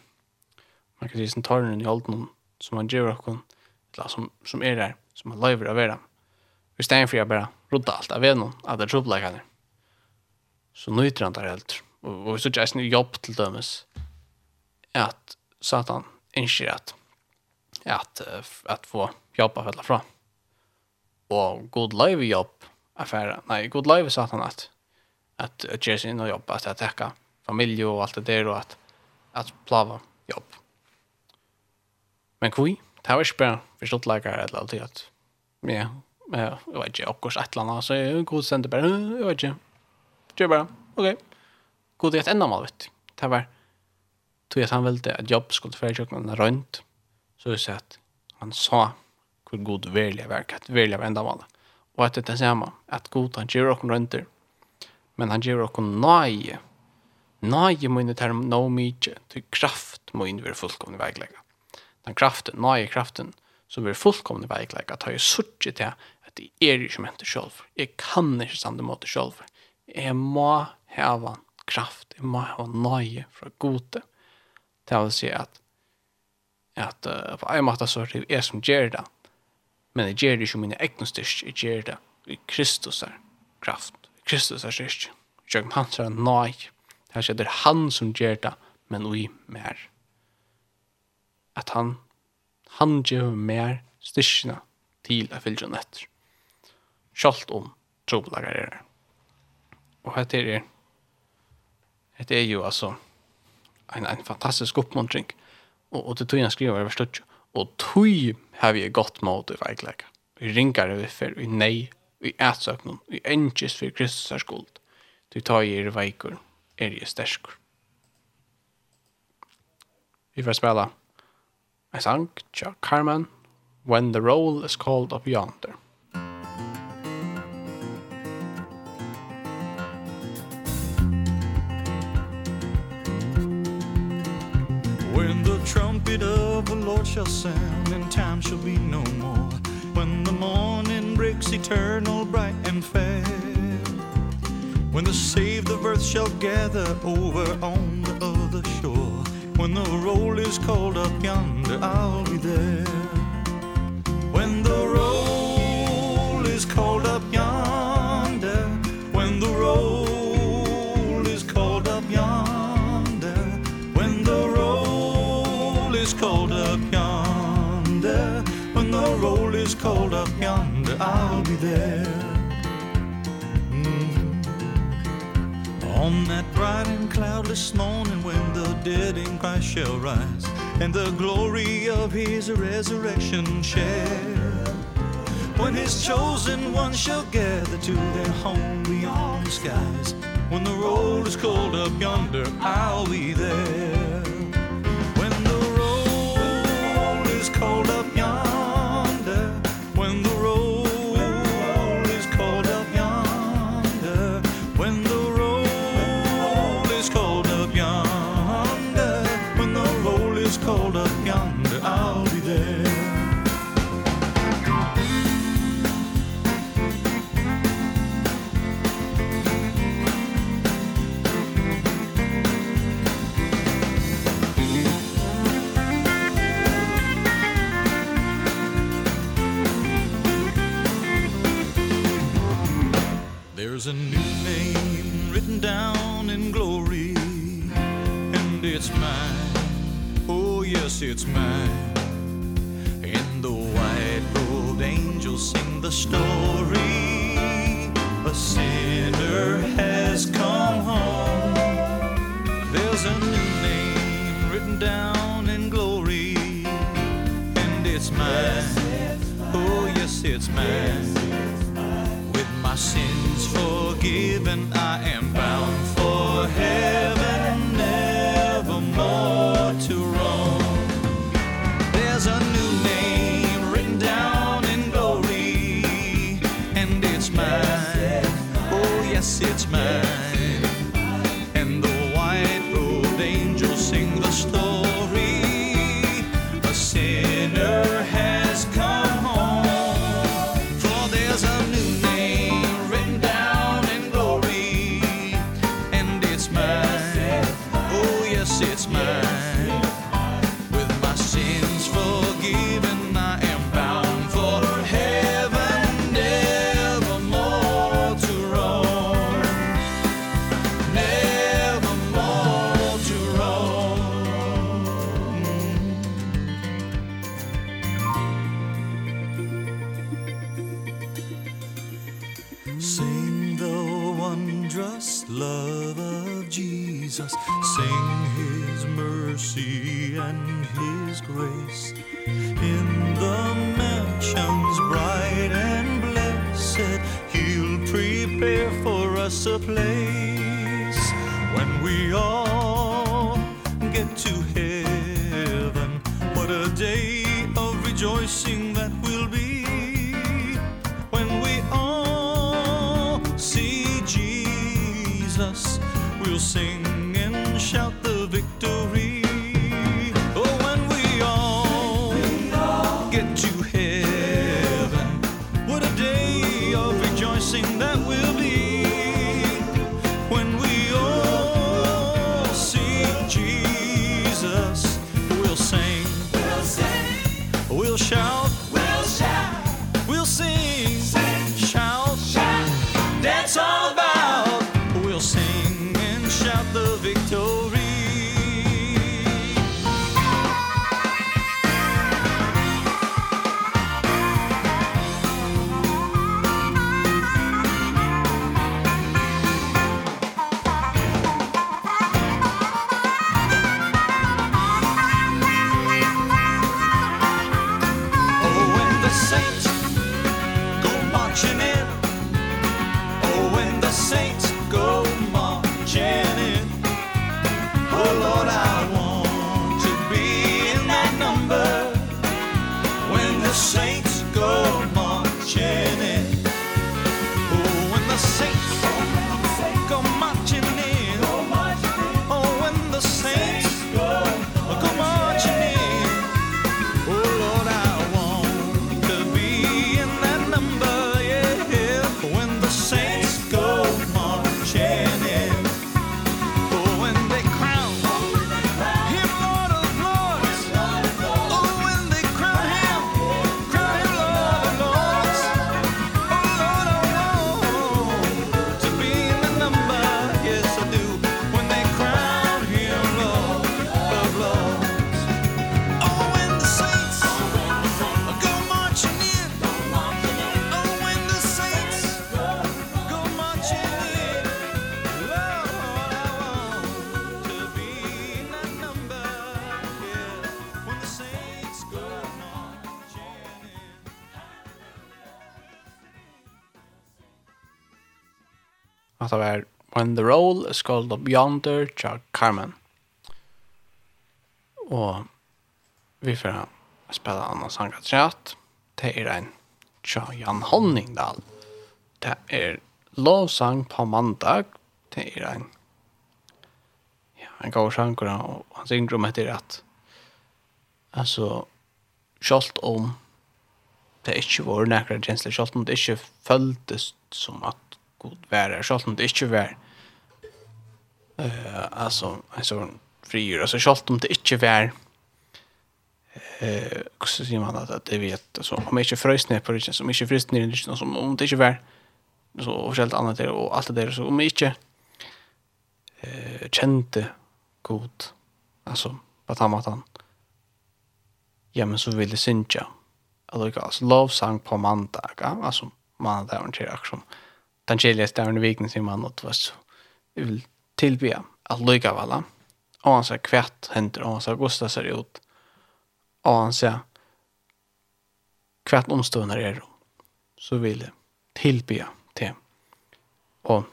man kan si sånn tårnen i holden, som han gjør okken, eller som, som er der, som han løyver av verden. Vi stenger for jeg bare rodda alt av vennom, av det trobleggerne. Så nøyter han der helt, og vi så ikke en jobb til dømes, at satan innskjer at, at, at få jobba fella fra. Og god live jobb affæra, nei, god live satan at, at gjøre sin og jobb, at jeg tekka familie og alt det der, og at, at plava jobb. Men kui, det var ikke bare forståttleikere eller alt det at, ja, jeg vet ikke, okkurs et eller annet, så jeg god sender bare, jeg vet ikke, gjør bare, ok, god i ett enda vet Det var tog att han välte att jobb skulle för jag kunde runt. Så det sett han sa hur god välja verkat välja enda mal. Och att det är samma att god han ger och runt Men han ger och nej. Nej men det är no meat till kraft men vi är fullkomligt väglägga. Den kraften, nej kraften som vi fullkomligt väglägga tar ju sutt till at det er ikke mente selv. Jeg kan ikke stande mot det selv. Jeg må heva kraft, jeg må ha nøye fra gode. Det vil si at, at uh, på en måte så er det jeg som gjør det, men jeg gjør det ikke mine egne styrke, jeg gjør det i Kristus er kraft, Kristus er styrke. Kjøkken hans er nøye. Det er ikke han som gjør det, men vi mer. At han, han gjør mer styrkene til å fylle etter. Kjalt om trobelager er det. Og hette er Det är ju alltså en, en fantastisk uppmuntring. Och, och det tog jag skriva över stött. Och tog har vi gott mot i verkligheten. Vi rinkar över för vi nej, vi ätsöknum, vi ängis för Kristus skuld. Du tar i er veikor, er i stärskor. Vi får spela en sang, Chuck Carmen When the Roll is Called Up Yonder. the Lord shall sound and time shall be no more. When the morning breaks eternal bright and fair. When the saved of earth shall gather over on the other shore. When the roll is called up yonder I'll be there. When the roll is called up yonder is cold up yonder I'll be there. On that bright and cloudless morning When the dead in Christ shall rise And the glory of his resurrection share. When his chosen ones shall gather To their home beyond the skies When the road is cold up yonder I'll be there. When the road is cold up yonder There's a new name written down in glory And it's mine, oh yes it's mine. And the white-robed angels sing the story. A sinner has come home. There's a new name written down in glory And it's mine, oh yes it's mine my sins forgiven I am prepare for us a place when we all get to heaven. What a day of rejoicing that will be when we all see Jesus. We'll sing hatta var When the Roll is Called Up Yonder, Chuck Carmen. Og vi får spela Anna Sanga Trat. Det er en Tja Jan Honningdal. Det er lovsang på mandag. Det er en ja, en god sjankor og hans yngrom heter at altså kjolt om det er ikke var nekra kjensler, kjolt om det ikke føltes som at god vær så att det inte var Eh altså en alltså frigjør alltså så om det inte var eh så ser man att det vet så om inte frös ner på det som inte frös ner i det som om det inte var så och helt annat det och allt det där så om inte eh kände god alltså på tamatan ja men så vill det synja alltså lovsang på mandag alltså mandag orienterar som den kjellige stæren i viken sin mann, og det var så, jeg vil tilbyr at lykke av alle, og han sa kvært henter, og han sa Gustav ser ut, og han sa kvært omstående er, så vil jeg tilbyr til, og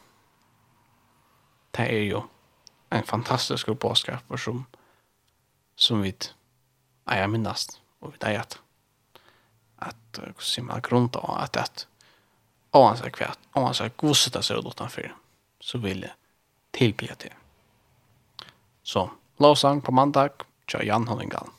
det er jo en fantastisk påskap som, som vi eier minnast, og vi eier at, at, at, at, at, at, at, at, Og han sier kvätt, og han sier gosset seg sig ut utanför, så vil jeg tillbya til. Så, lovsang på mandag, kör Jan Hollingan.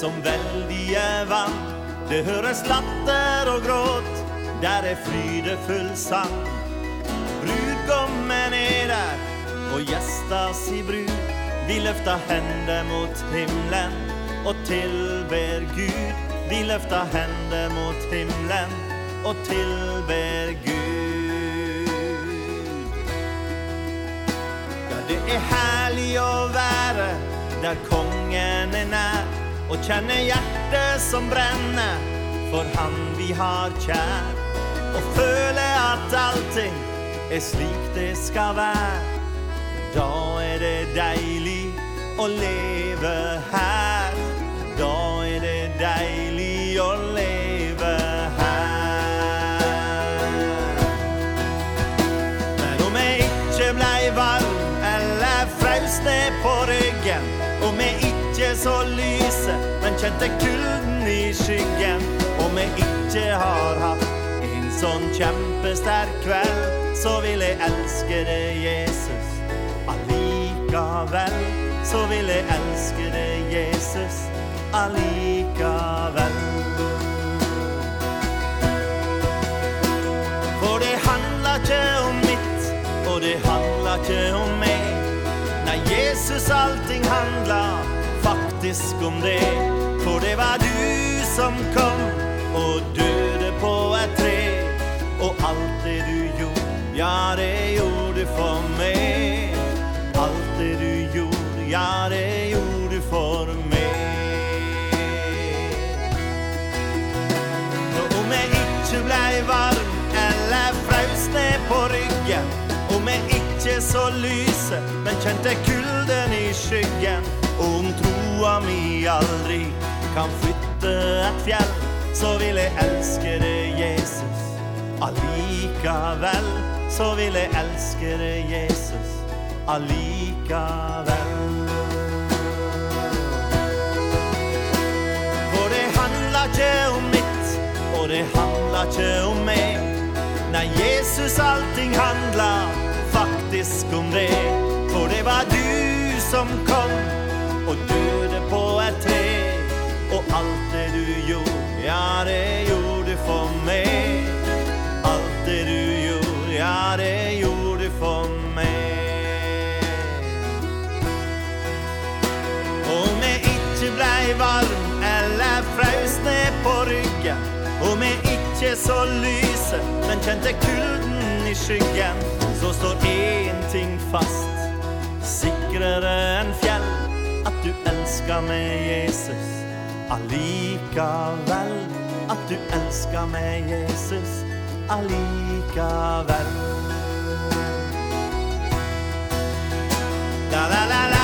som veldige vann. Det høres latter og gråt Der er frydefull sang. Brudgommen er der Og gjesta si brud Vi løfta hende mot himlen Og tilber Gud. Vi løfta hende mot himlen Og tilber Gud. Ja, det er herlig å være Der kongen er nær. Og kjenne hjertet som brenner For han vi har kjær Og føler at allting Er slik det skal være Da er det deilig Å leve her Da er det deilig Å leve her Men om jeg ikke blei varm Eller frälst det på ryggen. Om jeg ikke så kjente kulden i skyggen Om jeg ikke har hatt en sånn kjempesterk kveld Så vil jeg elske deg, Jesus allikevel. Så vil jeg elske deg, Jesus allikevel. For det handlar ikke om mitt Og det handlar ikke om meg. Nei, Jesus, allting handlar faktisk om det. For det var du som kom og døde på et tre. Og alt det du gjorde, ja det gjorde du for meg. Alt det du gjorde, ja det gjorde du for meg. Og om jeg ikke blei varm eller fraus ned på ryggen. Om jeg ikke så lyse, men kjente kulden i skyggen. Og om troa mi aldri kan flytte et fjell Så vil jeg elske deg, Jesus. Allikevel Så vil jeg elske deg, Jesus. Allikevel. For det handler ikke om mitt Og det handler ikke om meg. Nei, Jesus, allting handlar faktisk om det. For det var du som kom Og døde på et tre Och allt det du gjorde, ja det gjorde för mig Allt det du gjorde, ja det gjorde för mig Om jag inte blev varm eller frös ner på ryggen Om jag inte så lyser men kände kulden i skyggen Så står en ting fast, sikrare än fjäll Att du älskar mig Jesus. Allikevel At du elskar meg, Jesus. Allikevel La la la la.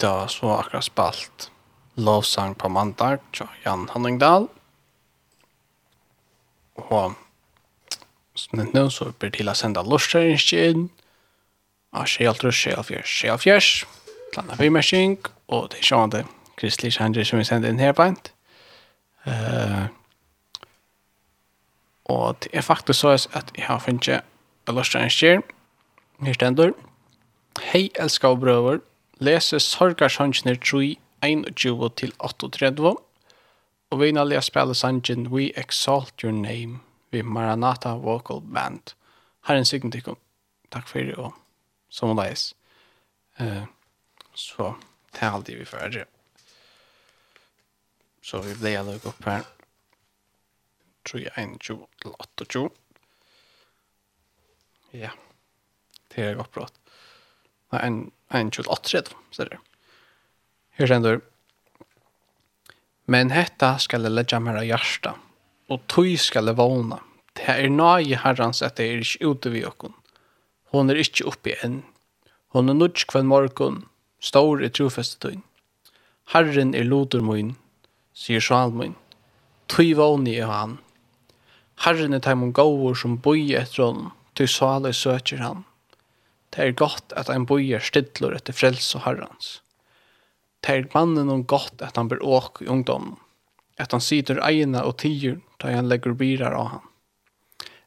Vi har så akkurat spalt lovsang på mandag til Jan Hanningdal. Og som det nå så blir til å sende lortstøringskinn av Sjeltrus, Sjelfjers, Sjelfjers, Klanda Vimersing, og det er sånn det Kristelig Kjendri som vi sender inn her på en. Uh, og det er faktisk så at jeg har funnet lortstøringskinn. Her stender. Hei, elsker og brøver lese sorgarshansjene 3, 21 til 38, og vi nå lese spille sangen We Exalt Your Name ved Maranatha Vocal Band. Her er en sikken til Takk for det, og som og leis. Uh, så, det er alltid vi fører. Så vi ble alle opp her. 3, 21 til 28. Ja, det er godt bra. Nei, en en 28-30, så det. Här sänder Men hetta skal jeg legge meg av hjertet, og tog skal jeg vågne. Det er nøye herrens at det er ikke ute ved oss. Hon er ikke oppe enn. Hon er nødt kvann morgen, stor i trofestetøyen. Herren er loder min, sier Salmin. Tøy vågne i han. Herren er teimon gåvor som bøy etter honom, tøy sale søker han. Det er godt at ein bojer stidler etter frels og herrens. Det er mannen om godt at han blir åk i ungdommen. At han sitter eina og tiger da han legger birar av han.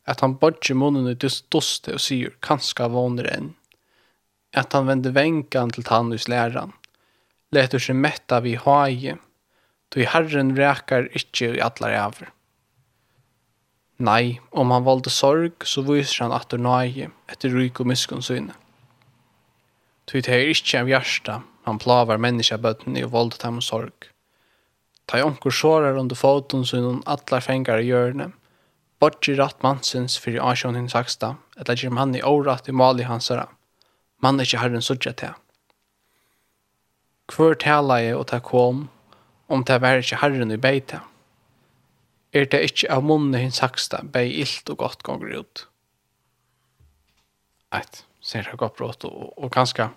At han bodger munnen i duste og sier kanska våner enn. At han vender venkan til tannus læran. Leter seg metta vi haie. i herren räkar ikkje i alla æver. Nei, om han valde sorg, så viser han at det nøye etter ryk og miskunn Tui det er ikke av hjärsta, han plavar menneskabøtten i og valde dem sorg. Ta i omkor sårar under foton så innan atlar fengar i hjørne, bortsi ratt mansins fyrir asjon hinn saksta, etla gjerm han i årat i mali hansara. Man er ikke herren sudja til. Hvor tala jeg og ta kom, om ta var ikkje herren i beita er det ikke av munnen hins saksta, bei illt og godt gonger ut. Eit, ser det godt brått, og, og ganske,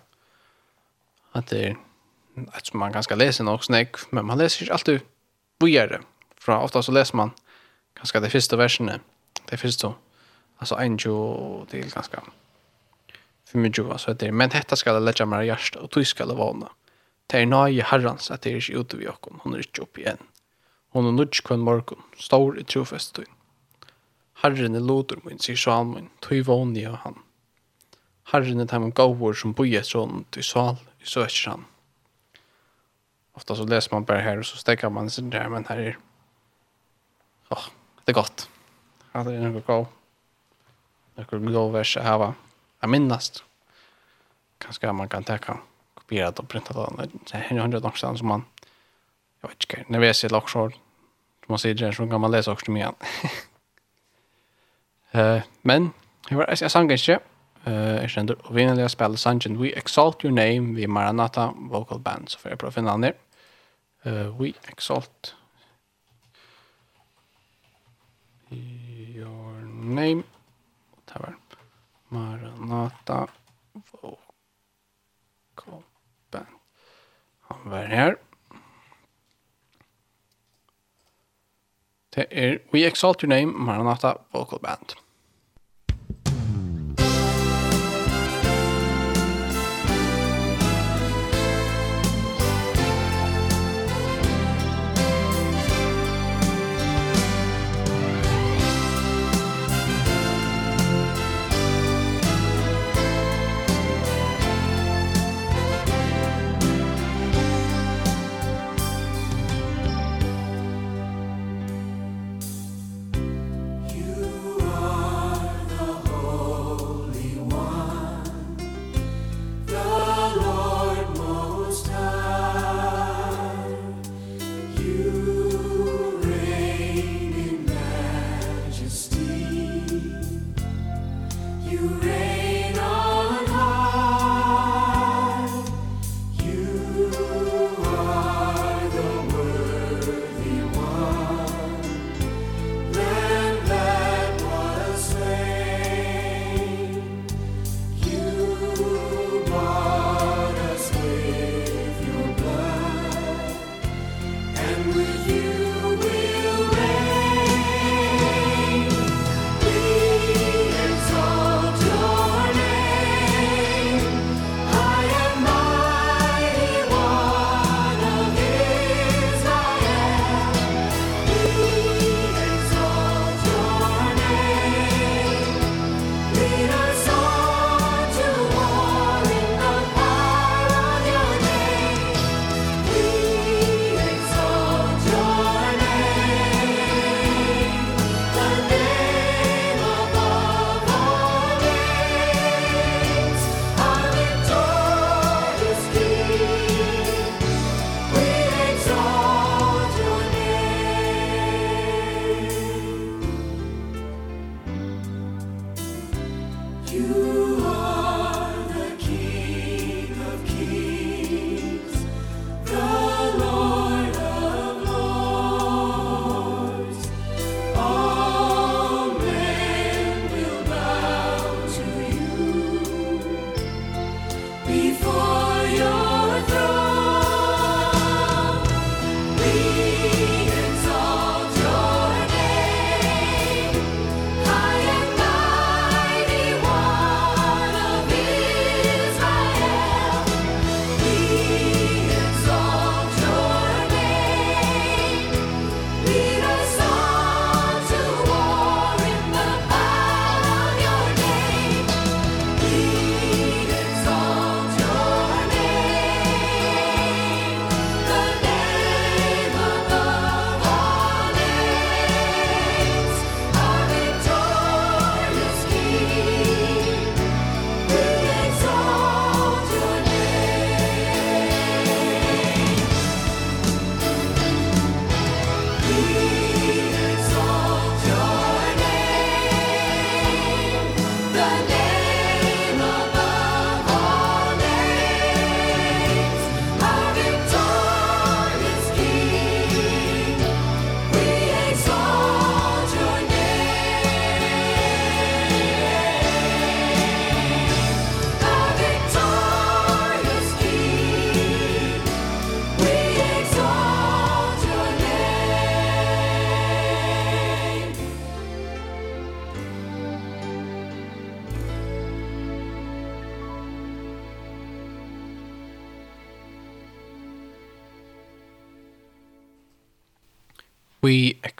at det er, et som man ganske leser nok snakk, men man leser ikke alltid vujere. for ofta så leser man ganske de første versene, de første, altså en jo til ganske, for mye jo, altså det er, men dette skal jeg legge meg i hjertet, og du skal jeg vana. Det er nøye herrens at det er ikke ute vi okken, hun er ikke oppe igjen hon er nudj kvann morgon, stor i trofest Herren er lodur min, sier Salmin, tøy våni av han. Herren er teimen gavur som boje sånn, tøy sal, i søkjer han. Ofta så läser man bara her, och så stäcker man sig der, men her er... Ja, det er godt. Ja, det är något bra. Något bra vers att häva. Jag minnast. Kanskje man kan täcka kopierat och printat av den. Det är hundre någonstans som man jag vet inte, nervös i som Man säger så kan man läsa också med igen. uh, [laughs] men, jag var jag sang inte. Eh, jag kände och vi när spela Sanchen We Exalt Your Name vi Maranatha Vocal Band så får jag prova finna ner. uh, We Exalt Your Name. Det var Maranatha Vocal Band. Han var här. Det er We Exalt Your Name, Maranatha Vocal Band.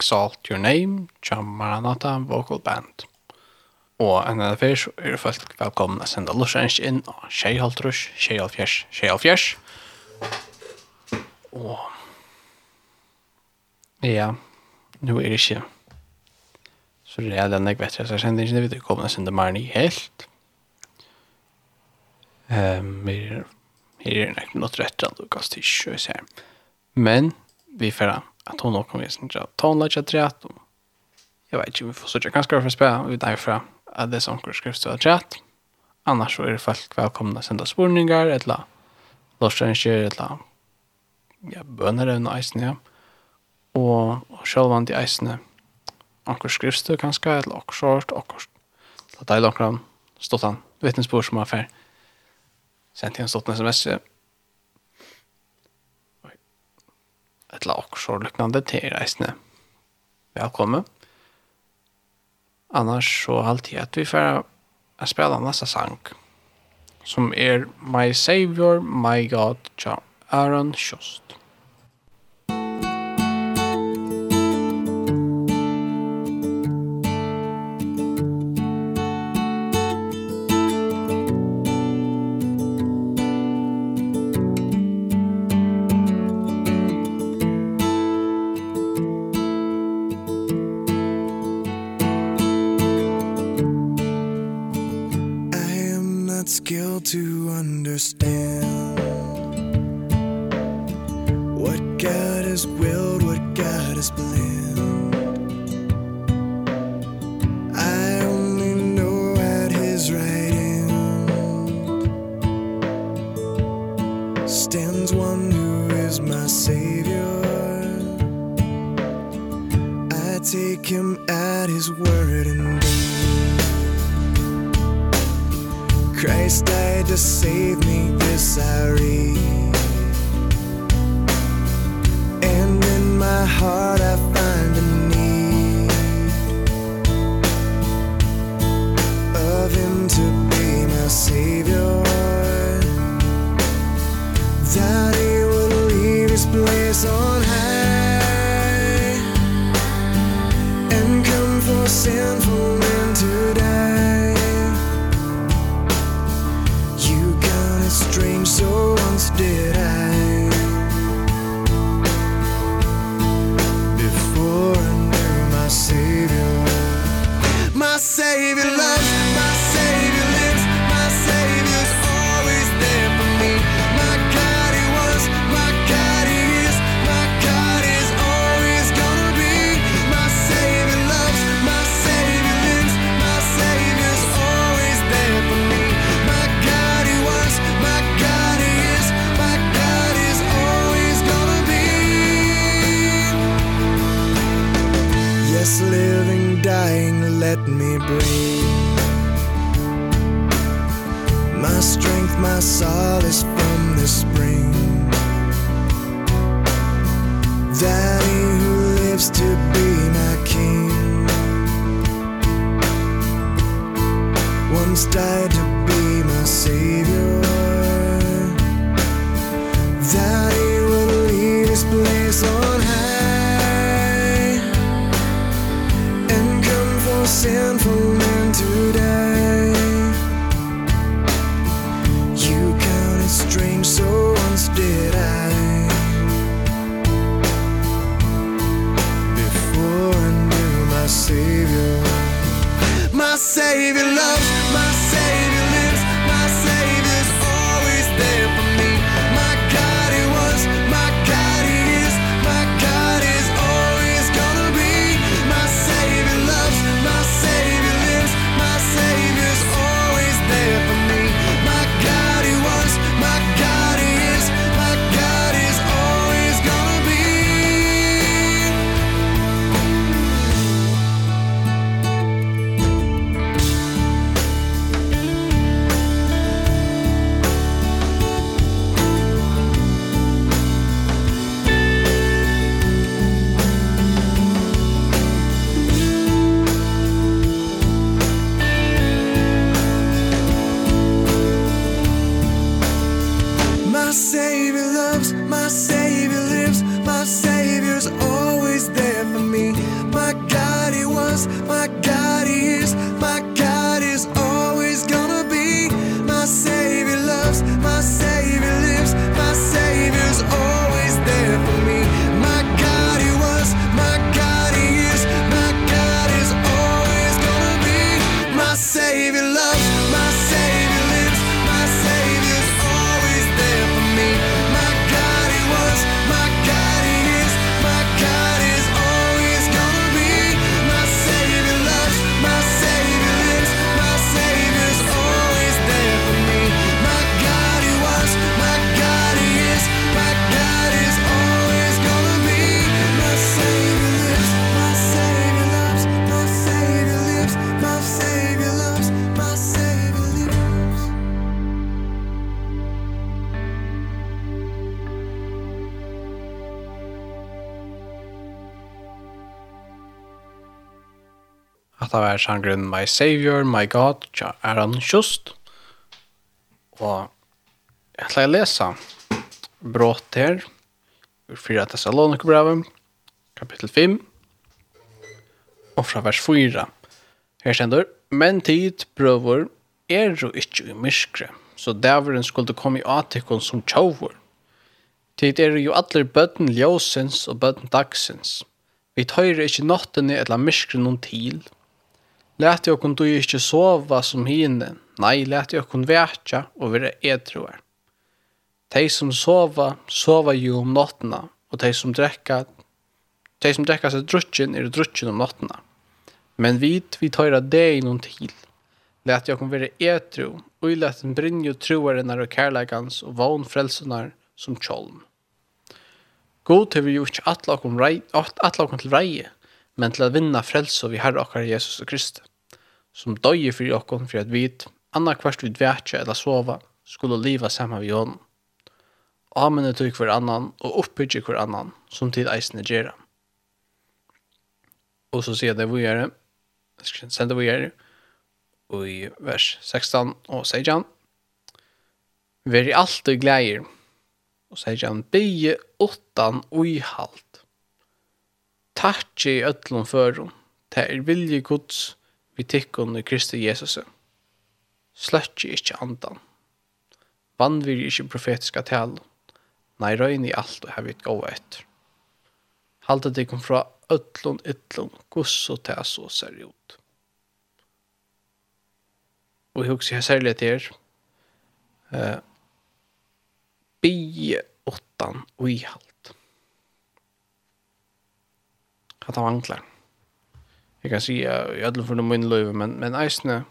Exalt Your Name, John Maranatha Vocal Band. Og enn enn fyrir så er folk velkomna að senda lusjens inn og tjeihaltrus, tjeihalfjers, tjeihalfjers. Og ja, nu er det ikke så det er den jeg vet jeg sender ikke det vi kommer å sende mer ny helt. Um, vi er, her er nok nek minutter etter at du kastir ikke, Men vi fyrir att hon också kommer sen jag tar lägga trätt och jag vet inte vi får söka kanske för spä och därför att det är som skrivs så trätt annars så är det folk välkomna att sända spårningar eller låtsänker eller ja böner eller eisen, ja. Och och själva de isen anker skrivs det kanske eller och short och så där långt stått han Vittnesbord som affär sent en stått en sms eller också liknande til reisne. Velkommen. Annars så alltid at vi får att spela nästa sang som er My Savior, My God, John Aaron Schuster. Christ died to save me this I read. And in my heart I find a need Of Him to be my Savior. at det var sangren My Savior, My God, ja, er han kjøst. Og jeg ætla å lese brått her, ur 4 Thessalonikerbrevet, kapittel 5, og fra vers 4. Her stender, Men tid prøver er jo ikke i myskre, så dæveren skulle komme i atikon som tjovor. Tid er jo atler bøtten ljøsens og bøtten dagsens. Vi tøyre ikke nottene eller myskre noen til, Lät jag kun du inte sova som hinne. Nej, lät jag kun vätja och vara edruar. De som sova, sova ju om nottena. och de som drekka, de som drekka sig drutjen är drutjen om nottena. Men vit, vi tar det i någon till. Lät jag kun vara edru, och i lät en brinjo troarenar och kärlekans och van frälsunar som tjolm. God har vi gjort atla okkom til reie, men til å vinna frelse vi herre okkar Jesus og Kristus som døye for jokken for at vit, anna kvart vi dvætja eller sova, skulle liva saman vi hånden. er tog hver annan og oppbygge hver annan, som tid eisene gjerra. Og så sier det vi gjør, jeg skal sende vi gjør, og i vers 16 og 16, Veri alltid gleier, og sier han, bygge åttan uihalt. Takk i ødlom førum, det er vilje gods, vi tikkun i Kristi Jesus. Sløtje ikkje andan. Vann vi ikkje profetiska tal. Nei, røyn i alt og hevit gåa etter. Halte tikkum fra öllun yllun, guss og ta så ser ut. Og jeg husker jeg særlig til her. Uh, Bie åttan og ihalt. Hatt av anklar jeg kan säga i alla fall min løyve, men men eisne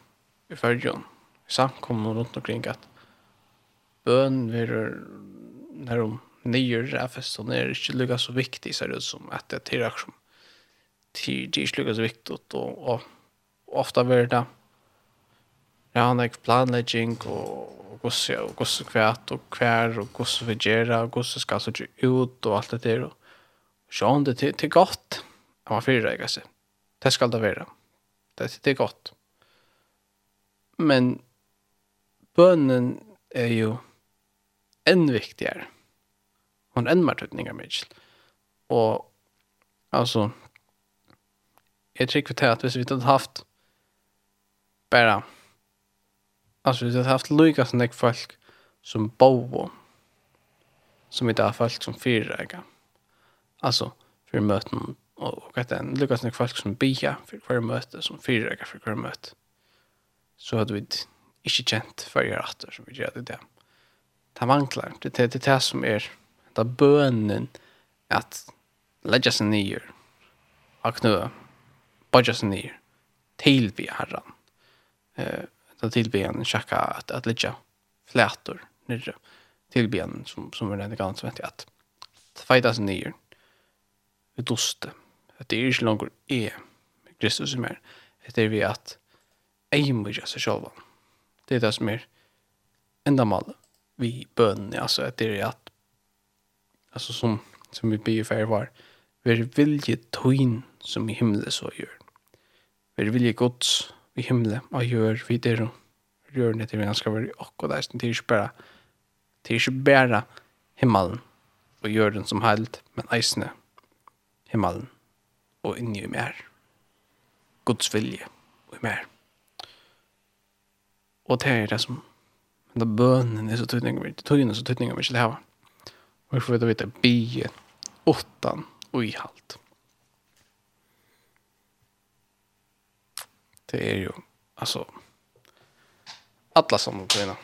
i förjon samkommer rundt omkring at bøn vil när de nyer rafes och när det inte lukar så viktigt ser det som att det är reaktion som det lukar så viktigt och, och ofta ver det ja han är planläggning och gosse og gosse kvært og kvær og gosse vegera og gosse skal så ut og alt det der og sjón det til godt. Han var fyrir seg. Det skal det være. Det, det er godt. Men bønnen er jo enn viktigere. Hon enn mer tøtninger, Mitchell. Og, altså, jeg trykker til at hvis vi hadde haft bare, altså hvis vi hadde haft lyga som ikke folk som bo som ikke har folk som fyrer, ikke? Altså, for møten og at en lukkast nok folk som bia for hver møte, som fyrrega for hver møte, så hadde vi ikke kjent fyrir atter som vi gjør det det. Det vanklar, det er det, det som er, det bönen bønnen at ledja seg nyer, aknø, bodja seg nyer, vi herran, Eh, ta tilby han sjakka at, at ledja flætor nyrre, tilby som, som er den ganske vet jag at feita nyer, vi duste, at det er ikke langer er Kristus som er. Det er vi at jeg må gjøre seg selv. Det er det som er enda mal vi bønene, altså at det er at altså som, som vi blir ferdig var, vi er vilje tøyn som i himmelen så gjør. Vi er vilje gods i himmelen og gjør vi det og gjør det til vi skal være akkurat der, det er ikke bare det er ikke bare himmelen og gjør den som helt, men eisene himmelen og inni i mer. Guds vilje og i mer. Og det er det som da bønnen er så tydninger vi, tydninger så tydning vi ikke det her. Og vi får vite at bie, åttan og i halt. Det er jo, altså, alla som på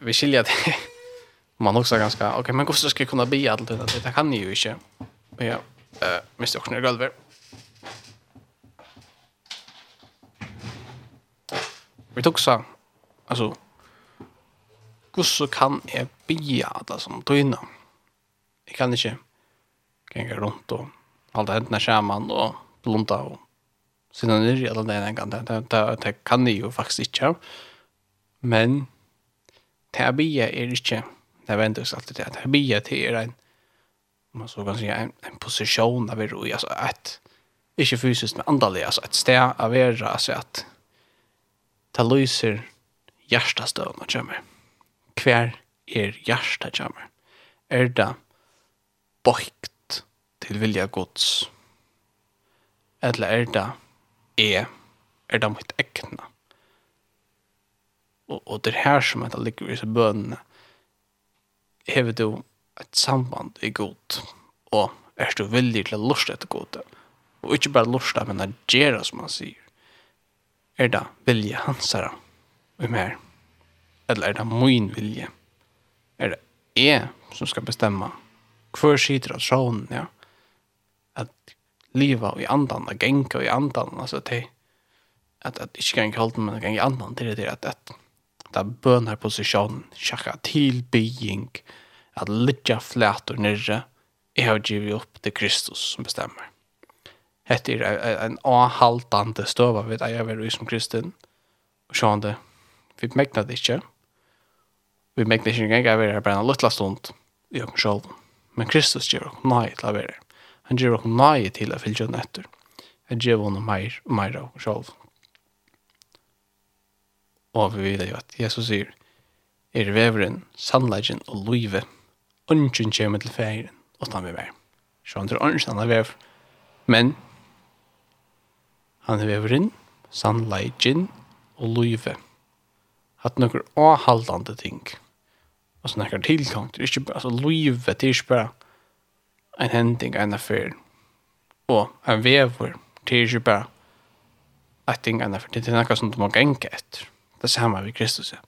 Vi skiljer det. Man också ganska, okej, okay, men hur ska jag kunna bia allt det? Det kan ni ju inte. Ja, eh mest också när. Vi tog så alltså hur kan jag be alla som tog innan? Jag kan inte gänga runt och hålla händerna samman och blunda och sina ner i alla den en gång. Det, det, det kan ni ju faktiskt inte. Men det här bia är inte det vänder oss alltid till. Det här bia är en man så kan säga en, en position av er då alltså ett inte fysiskt men andligt alltså ett stä av er alltså att ta lyser hjärtastöden och kommer. Kvär er hjärta kommer. Er det bort till vilja gods? Eller er det är er det mitt äckna? Och, och det här som att det ligger i så bönerna. Hever du et samband i god, og er du villig til å lusta etter gode, og ikke bare lusta, men å gjøre som han sier, er det vilje hans her, og mer, eller er det min vilje, er det jeg som skal bestemme, hver sider av tråden, ja, at liva i andan, at genka i andan, altså til, at, at ikke gang holden, men gang i andan, til det er at, at, at, på bønherposisjonen, sjakka tilbygging, at, at lytja flætur nirre, jeg har givet opp til Kristus som bestemmer. Hette er en avhaltande støva vid at jeg er som kristen, og sånn det, vi megna det ikke, vi megna ikke engang, jeg er bare en luttla stund i oss sjål, men Kristus gjør oss nei til å være. Han gjør oss nei til å fylle henne etter. Han gjør henne meir og meir av sjål. Og vi vet jo at Jesus sier, er veveren, sannleggen og livet, ungen kommer til ferien, og han vil være. Så han tror ungen han er vev. Men, han er veveren, sannlei, gin og løyve. Hatt noen avhaldande ting. Og så nekker tilgang, det er ikke bare, altså løyve, det er ikke bare en hending, en affær. Og en vever, det er ikke bare et ting, en affær. Det er noe som du må genge etter. Det samme vi Kristus er.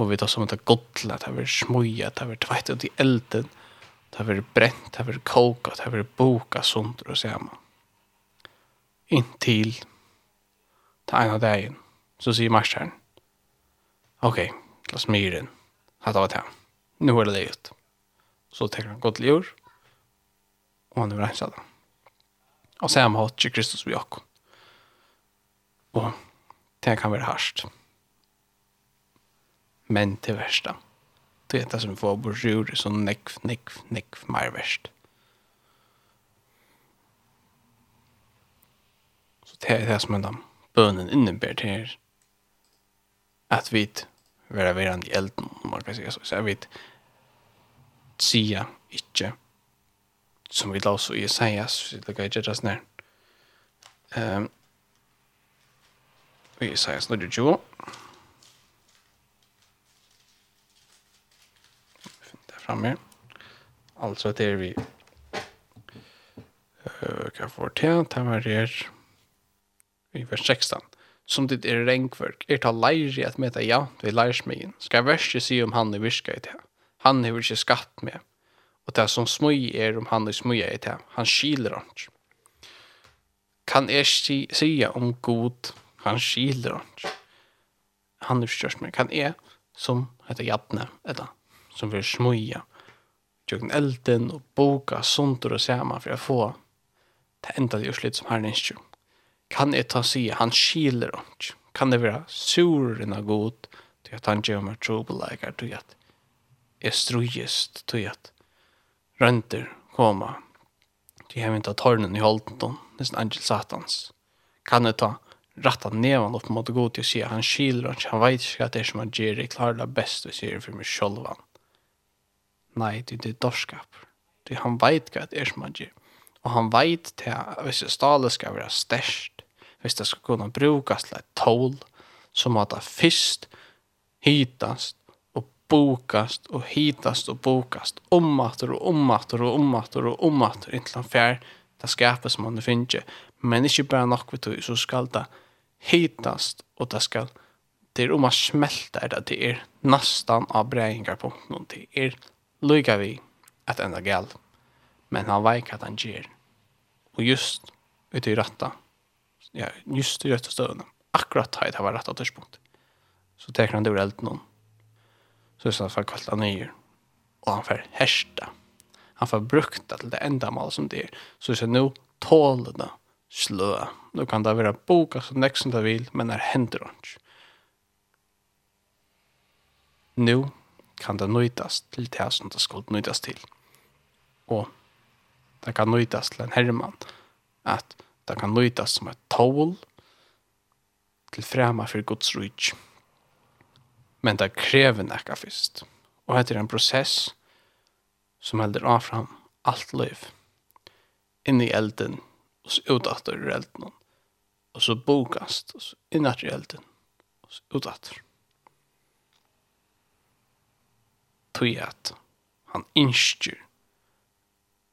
Og vi tar som at det er godla, det er smuja, det er tveit ut i elden, det har vært brent, det har vært koka, det har vært boka sundr og sema. Inntil det ene dagen, så sier marsjeren, ok, la oss myren, hatt av et hem, nå er det det ut. Så tenker han godla jord, og han er rensa det. Og sema hatt ikke Kristus vi okko. Og det kan være harsht men til versta. Det er det som får bort jord som nekv, nekv, nekv mer verst. Så det er det som er den bønnen innebär til her. At vi vera verand i elden, om man kan säga så. Så jeg vet, sia ikke, som vi la oss i Isaias, så vi la ikke det sånn her. Um, I Isaias 22, framme. Alltså det är vi kan få till att här är i vers 16. Som det är regnverk, er ta leir att at meta ja, vi leir smegen. Ska verset si om han er virka i det. Han er ikke skatt med. Og det som smøy er om han er smøy i det. Han skiler han ikke. Kan jeg si, sige om god, han skiler han ikke. Han er størst med. Kan jeg, som heter Jadne, eller som vil smuja. Tjøkken elden og boka sundur og sama for å få det enda det slitt som herren ikke. Kan jeg ta si, han skiler ikke. Kan det være suren av god, til at han gjør meg trobeleikar, til at jeg strujest, til at rønter koma, til jeg vil ta tårnen i holden, nesten angel satans. Kan jeg ta ratta nevan opp mot god til å si, han skiler ikke, han vet ikke at det som han gjør, jeg klarer det best, og sier for meg sjolvan Nei, det er dorskap. Det han veit hva det er som han gjør. Og han veit til at hvis det stalet skal være størst, hvis det skal kunne brukes til et tål, så må det først hitast og bokast og hitast og bokast omater og omater og omater og omater inntil han fjær det skapet som han finner. Men ikke bare nok ved det, så skal det hitast og det skal det er om å smelte det, det er nesten av breiingar på noen, det er lyga vi at enda gal, men han veik at han gjer. Og just ut i ratta, ja, just i rette støvende, akkurat tid det var ratta tørspunkt. Så teker han det ur elden noen. Så er det for kvalt han nyer, og han får hersta. Han får brukta til det enda mal som det er. Så er det no tåler det slø. Nå kan det være boka som nekst som det vil, men det hender ikke. Nå kan det nøytas til det som det skal nøytas til. Og det kan nøytas til en herremann, at det kan nøytas som et tål til frema for Guds rujt. Men det krever nekka først. Og det er en prosess som helder av fram alt liv. Inn i elden, og så utdatter ur elden. Og så bokast, og så innatter i elden, og så utatter. tog at han innskjer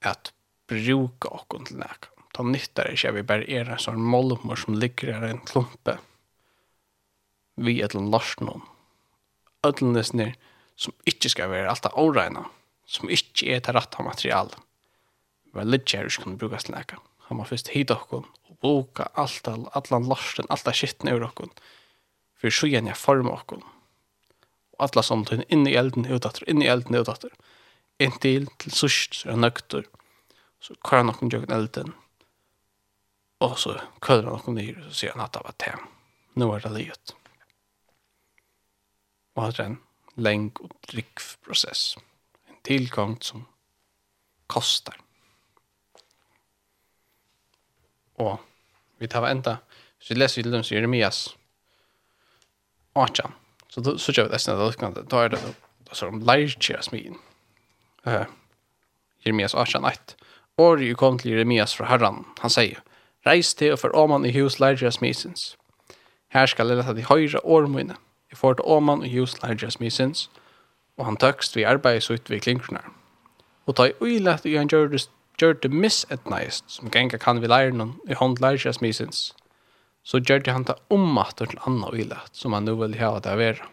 at bruka okkon til nek. Ta nyttar ikkje vi bare er en sånn molmor som ligger her en klumpe vi et eller larsnån. Ødlenesner som ikkje skal være alt av åreina, som ikkje er til rett av material. Vi er litt kjære som kunne brukas til nek. Han må først hit okkon og boka alt av allan larsen, alt av skitten ur okkon, for så gjerne jeg forma okkon alla som samtiden, inn i elden, utdatter, inn i elden, utdatter. Inntil til sørst, så er han nøkter. Så kvar han noen jøkken elden. Og så kødder han noen nyr, så sier han at det var tem. Nå er det livet. Og det er en leng og drikk prosess. En tilgang som kostar. Og vi tar enda, så leser vi til dem som Jeremias 18. Så då så jag nästan då kan ta det då så de lägger smin. Eh Jeremias Asha natt. Or ju kom till Jeremias för Herren. Han säger: Reis till och för Oman i hus lägger smisens. Här ska leda till högra ormune. I får till Oman i hus lägger smisens. Och han tökst vid arbetsutvecklingarna. Och ta i oilat i han gjorde gjør det missetnæst, som genga kan vi lære noen i hånd lærer seg smisens så gjør det han ta ommatt til anna ilet, som han nu vil ha det være.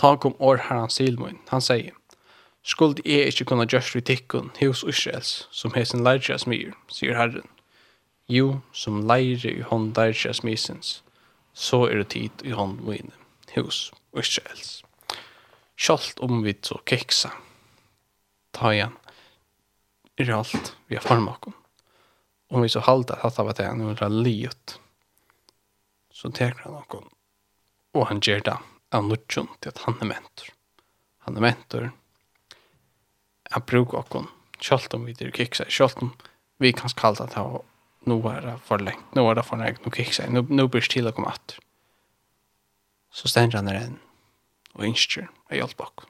Ta kom år herran Silmoin, han sier, Skuld jeg ikke kunne gjørs vi tikkun hos Israels, som hesen leirja smyr, sier Herren. Jo, som leire i hånd leirja smysens, så er det tid i hånd mine, hos Israels. Kjolt om vi så keksa. Ta igjen, er alt vi har formakken om vi så halda at han var det nu är liot Så tar han någon og han ger det av nutjon til at han er mentor. Han er mentor. Han brukar någon kjalt om vi dyr kiksa, kjalt om vi kan skallta det här nu er det for lengt nu er det for lengt nu kiksa, nu, nu blir det till att komma att. Så ständer han där en og innskjer og hjelp oss.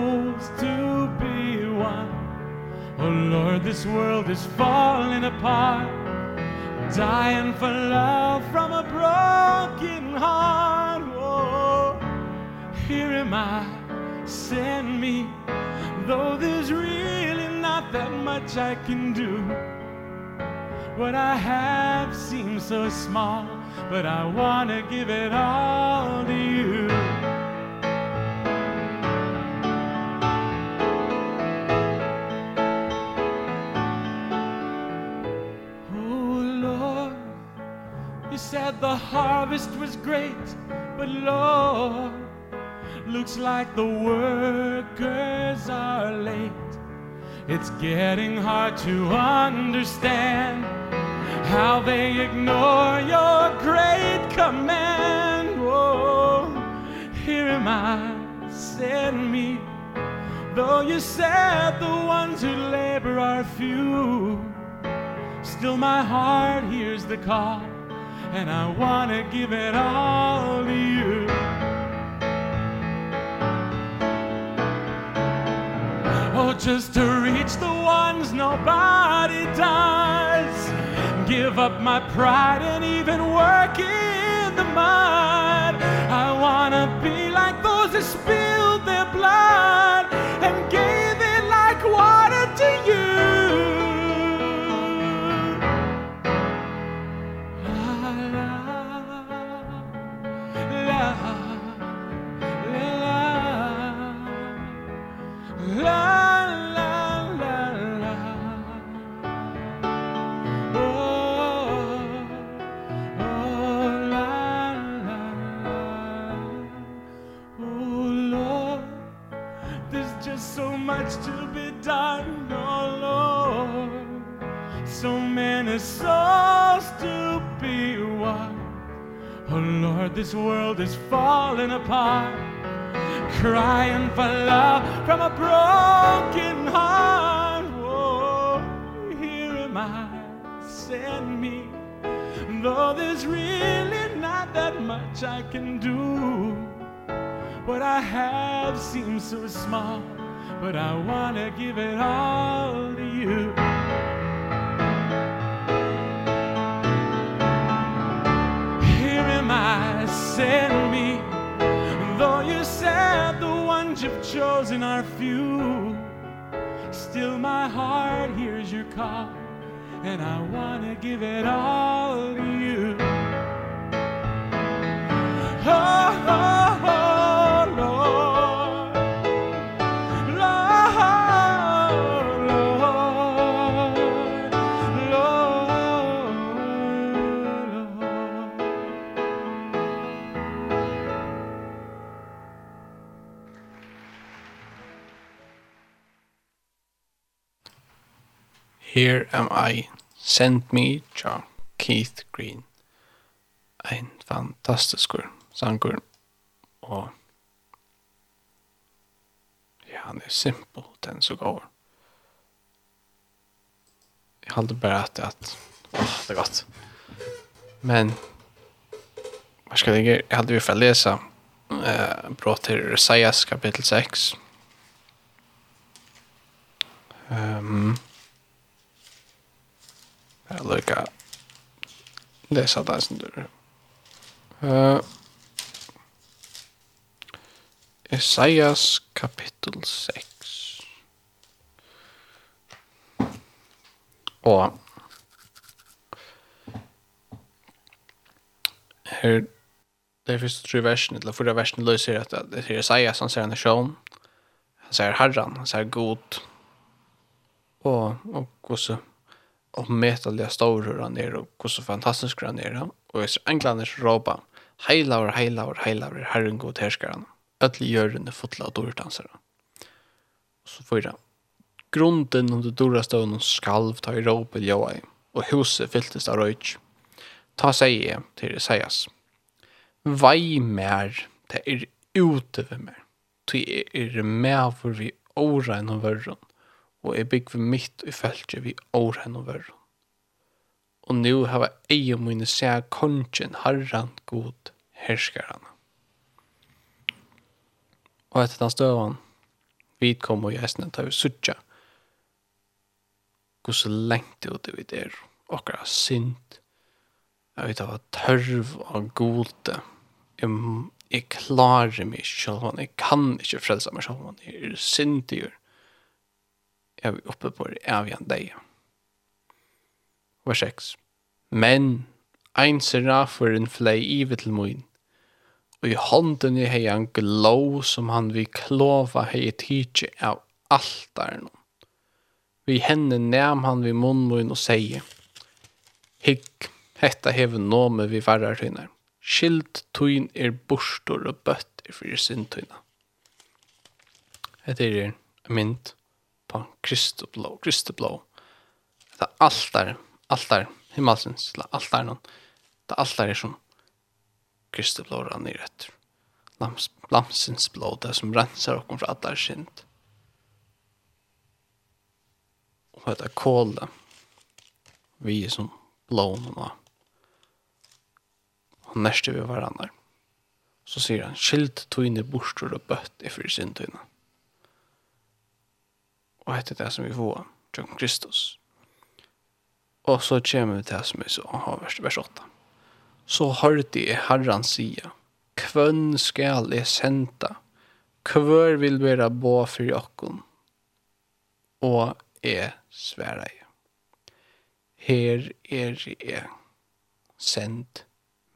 this world is falling apart. Dying for love from a broken heart. Oh, Here am I, send me. Though there's really not that much I can do. What I have seems so small But I want to give it all to you. said the harvest was great but Lord looks like the workers are late. It's getting hard to understand how they ignore your great command. Oh here am I send me. Though you said the ones who labor are few still my heart hears the call. And I want to give it all to you. Oh, just to reach the ones nobody does. Give up my pride and even work in the mud. I want to be like those that spilled their blood And gave Give it all to you Here am I, send me. Though you said the ones you've chosen are few Still my heart hears your call And I want to give it all. Here am I, send me, John Keith Green. Ein fantastiskur sangur, og ja, han er simpel, den så går. Jeg halde bare at, at åh, det er godt. Men, hva skal jeg gjøre? Jeg hadde jo for å lese eh, brått til Isaias kapittel 6. Um, Jeg lukker lese det som du Uh, Esaias kapittel 6 Og her det er første tre versen, eller forrige versen løser at det er Isaias, han ser en sjån, han ser herren, han ser god, og, og hvordan oppmätaliga stor hur han er, och hvor så fantastisk han är. Och Englanders råpa heilaver, heilaver, heilaver, herren god härskaren. Ötli görande fotla och danser Och så fyra. Grunden under dora stövnen skalv tar i råpa i och huset fylltes av röjt. Ta sig i till det sägas. Vai mer, det är ute ved mer. Det är mer för vi åra og av og jeg bygg vi mitt i feltet vi år og verre. Og nu hava og mine seg kongen harran god herskaran. Og etter den støvan, vi kom og jæsne tar vi suttja, Hvor så lengt ut det vi der, okkara synd, jeg vet av tørv og gode, jeg, jeg klarer meg selv, jeg kan ikke frelse meg selv, jeg er syndigur, er vi uppe på det avgörande dig. Vers 6. Men ein seraferen flei ive til moin, og i hånden i hei han glå som han vi klova hei tidsi av altaren. Vi henne nem han vi munnmoin og seie, Hikk, hetta heve nome vi varrar tøynar. Skilt tøyn er borstor og bøtt er fyrir sin tøyna. Hetta er mynd på Kristi blå, Kristi blå. Det er altar, altar, himmelsens, altar noen. Det er altar er som Kristi blå rann i rett. Lams, lamsens blå, det som renser oss fra allar synd. Og det er kålet. Vi er som blå noen Og nærste vi hverandre. Så sier han, skilt tøyne bostor og bøtt i fyrir sin tøyne og etter det som vi får John Kristus. Og så kommer vi til det som vi så har vers vers 8. Så hørte jeg Herren sige, «Kvønn skal jeg sende, kvør vil være bå for jokken, og jeg sværer jeg. Her er jeg sendt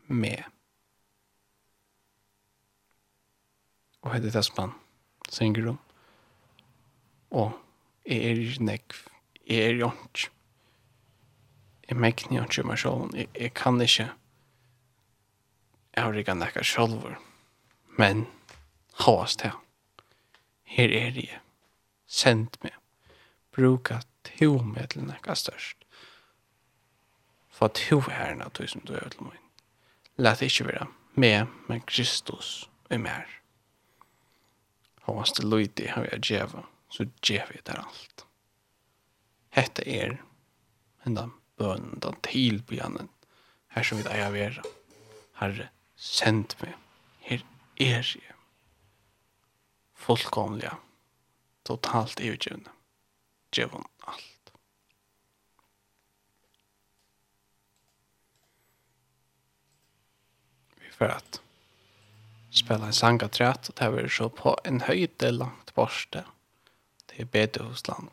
med. Og hette det som han synger om. Og Jeg er ikke nekv. Jeg er ikke. Jeg mekner ikke meg selv. Jeg, jeg kan ikke Jeg har ikke nekka selv, Men hos det. Her er jeg. Send meg. Bruka to med til nekka størst. For to herren av som du er til min. Læt ikke være med, men Kristus er mer. Hos det lydig har jeg djeva så gjør vi det alt. Hette er enda bønnen, den tilbyanen, her som vi eier vera. Herre, send meg, her er jeg. Fullkomlige, totalt eviggjøvende, gjøvende alt. får att spela en sangaträtt och det här så på en höjd langt borste Det i bedehusland.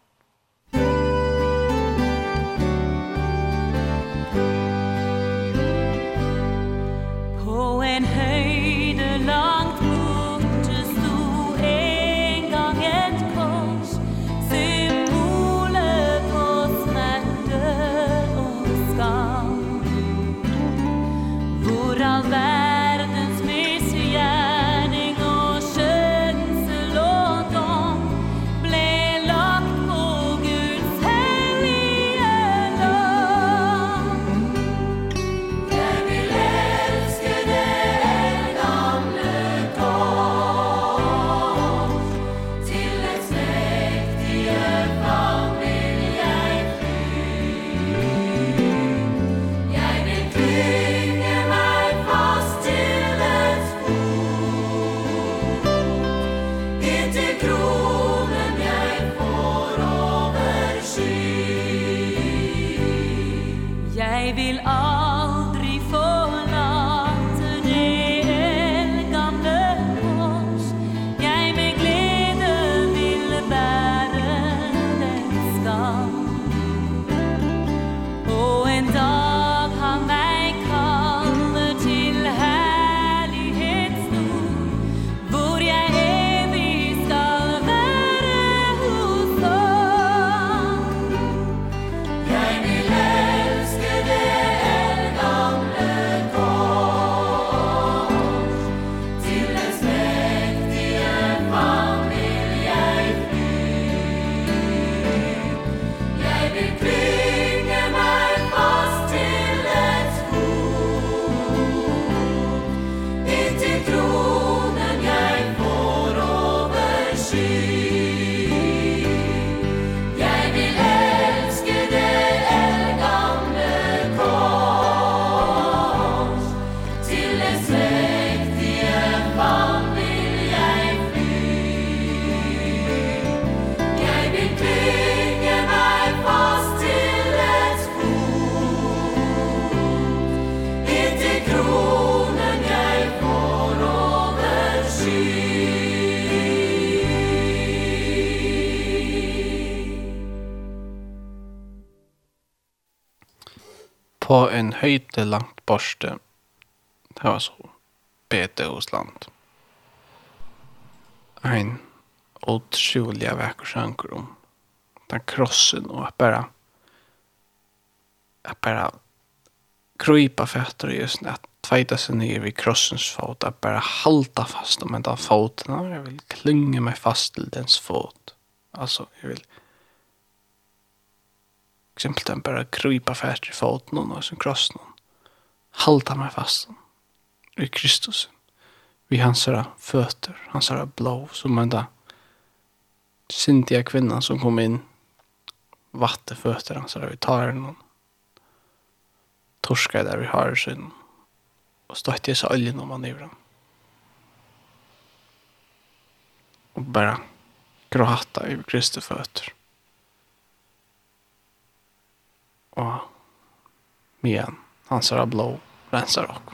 på en høyde langt borste. Det var så Bedeusland. Ein otroliga vacker sjanker om den krossen och att bara att bara krypa fötter just att tvejta sig ner vid krossens fot att bara halta fast om en av foten jag vill klunga mig fast till dens fot alltså jag vill simpelthen bare krypa fært i foten og sin krossen. Halta meg fast i Kristus. Vi hans herra fötter, hans herra blå, som enda syndiga kvinnan som kom in vatte fötter hans herra vi tar henne. Torska där vi har sin och stött i sig oljen om man ivrar. Och bara gråta över Kristi fötter. og myen han er blå rensar och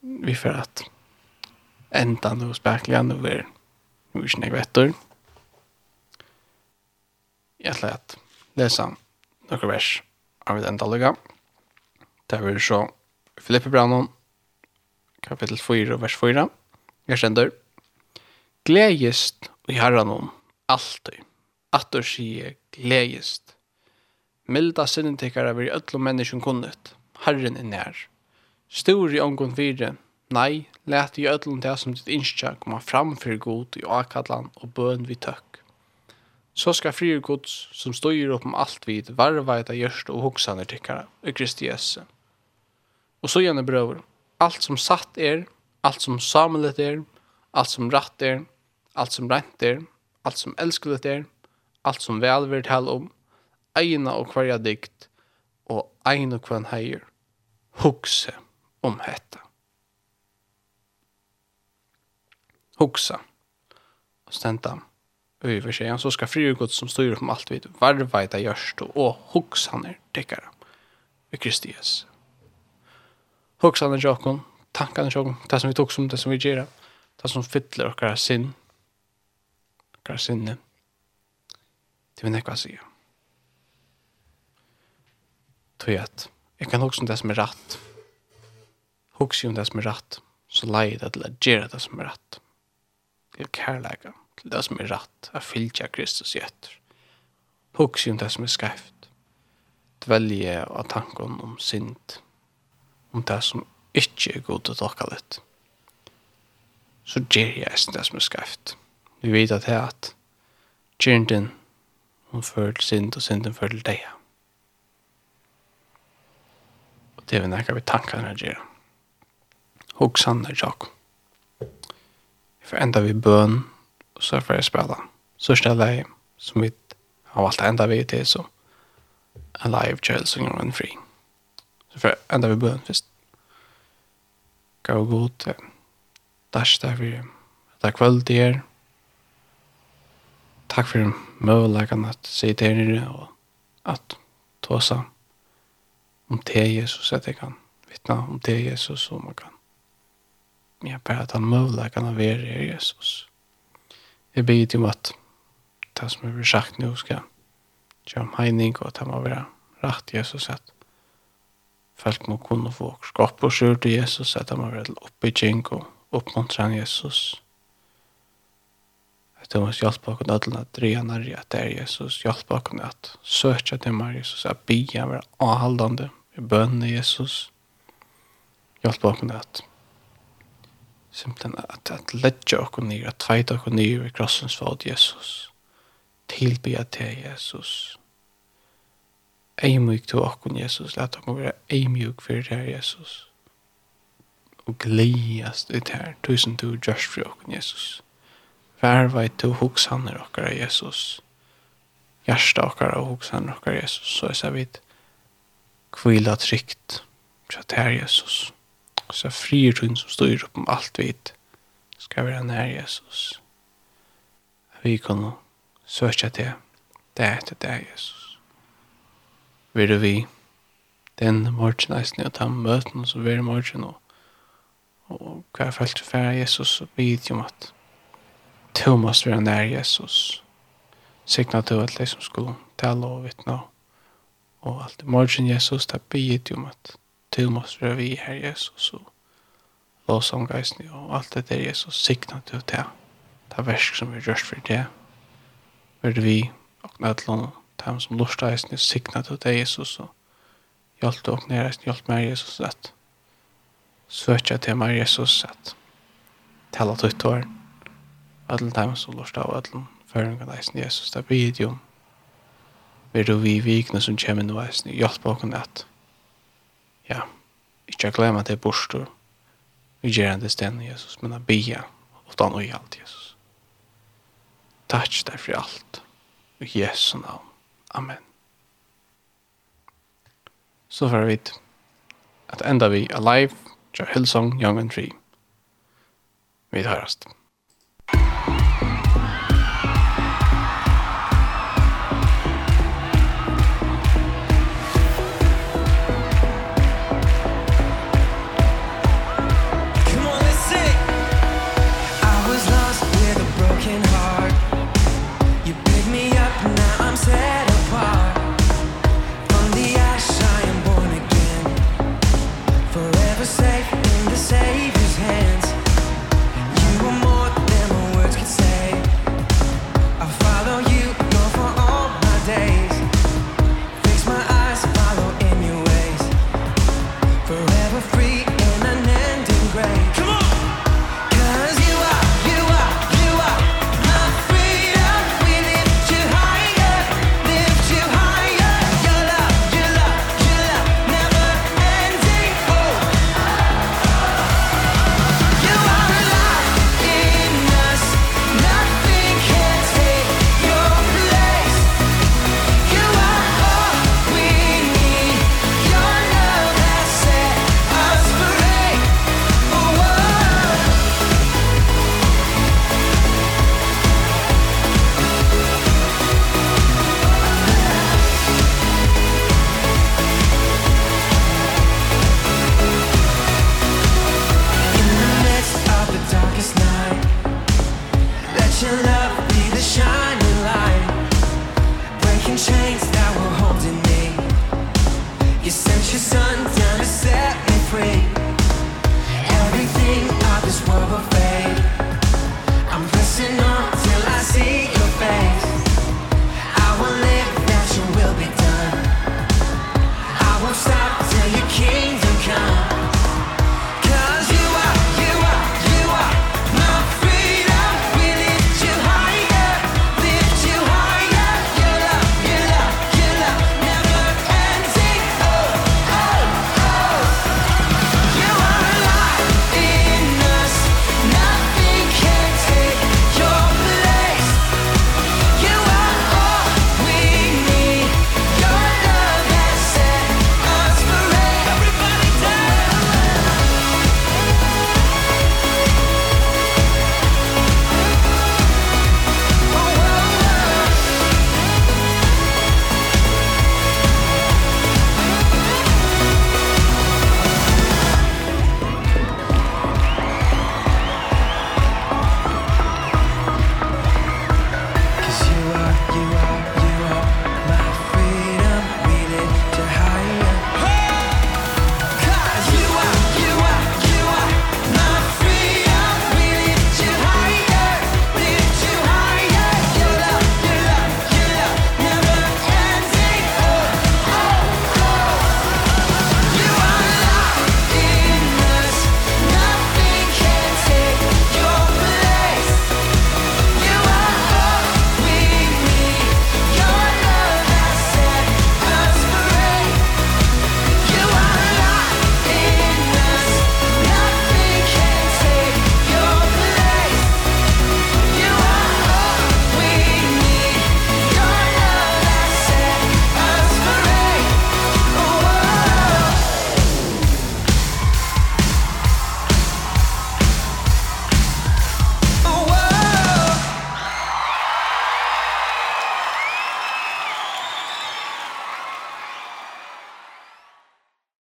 vi för att ända nu spärkliga nu är nu är snägg vettor jag ätla att läsa några vers av den dagliga där vi så Filippe Brannon kapitel 4 vers 4 jag känner Glädjest i herran om alltid attor sige gledjist. Milda sinnen tikkara vir öllum menneskjum kunnet, herren er nær. Stor i ongon fire. nei, let i öllum det som ditt innskja komme fram fyrir god i akadlan og bøn vi tøkk. Så skal frier gods som støyer opp om alt vid varvaita gjørst og hoksane tykkara i Kristi Jesu. Og så gjerne brøver, alt som satt er, alt som samlet er, alt som ratt er, alt som rent er, alt som älskligt er, alt som vel vil tale om, eina og hverja dikt, og eina og hverja heier, hukse om hetta. Huxa og stenta, og i seg, så skal frigod som styr om alt vid, varvaita gjørst, og huksaner tekkara, i Kristi Jesu. er tjokkon, tankarna tjokkon, det som vi tog som, det som vi gjerra, det som fyller okkara sinn, okkara sinne, Det vil nekva sige. Tøy at, jeg kan hukse om det som er rett. Hukse om det som er rett, så leie det til å gjøre det som er rett. Til kærleika, til det som er rett, er fylgja Kristus i etter. Hukse om det som er skreft. Dvelje av tanken om synd. Om det som ikke er god å å litt. Så gjør jeg det som er skreft. Vi vet at det er at kjernten Hun fører til synd, og synden fører til deg. Og det er vi nekker vi tankene her gjør. Hog sanner tjokk. For enda vi bøn, og så får jeg spela. Så stelle jeg, som vi har valgt enda vi til, så en live child singer on free. Så for enda vi bøn først. Gå god, det er der vi, det er kveld det er, tack för möjligheten att se till er och att ta sig om det Jesus at jeg kan vittna om det Jesus som man kan. Jag ber at han möjligheten av er Jesus. jeg ber till at det som er sagt nå skal gjøre om heining og at han må være rett Jesus at folk må kunne få skapa sig til Jesus at han må være vara uppbygging och uppmuntran Jesus. Jesus att det måste hjälpa oss att alla drea när att det är Jesus hjälpa oss att söka till mig Jesus. Att be vara avhållande i bön Jesus. Hjälpa oss att simpelthen at, at lägga och ner at tvåta och ner i krossens fot Jesus. Tilbya til Jesus. Eimuk til okkun Jesus, Lat okkun være eimuk for det Jesus. Og gleiast ut her, tusen du gjørst fyrir okkun Jesus. Vær veit du hoksaner okkar Jesus. Hjärsta okkar og hoksaner okkar Jesus. Så jeg sier vidt kvila trygt så er Jesus. Og så frier du som styr opp om alt vidt. Skal være nær Jesus. Vi kan søkja til det etter det Jesus. Vil du vi den morgen eisen og ta møten som vi er morgen og og hver felt for Jesus og bid om at Du måste vara när Jesus. Signa du att som skulle tala och vittna och allt. Morgon Jesus, det blir ju om att du måste vara vi här Jesus och lovsångeisen og alt det der Jesus signa du til det versk som vi gjørst for det vil vi og nødlån og dem som lustar eisen og signa du Jesus og hjelp du og nere eisen hjelp meg Jesus at søkja til meg Jesus at tala til ut alle dem som lort av alle føringer eisen Jesus, det blir jo vil du vi vikne som kommer nå eisen, hjelp åken at ja, ikke glemme at det er borster vi gjør det stedet Jesus, men at bia og da noe i alt Jesus. Takk deg for alt i Jesu navn. Amen. Så får vi at enda vi alive, Joe Hillsong, Young and Free. Vi tar høres.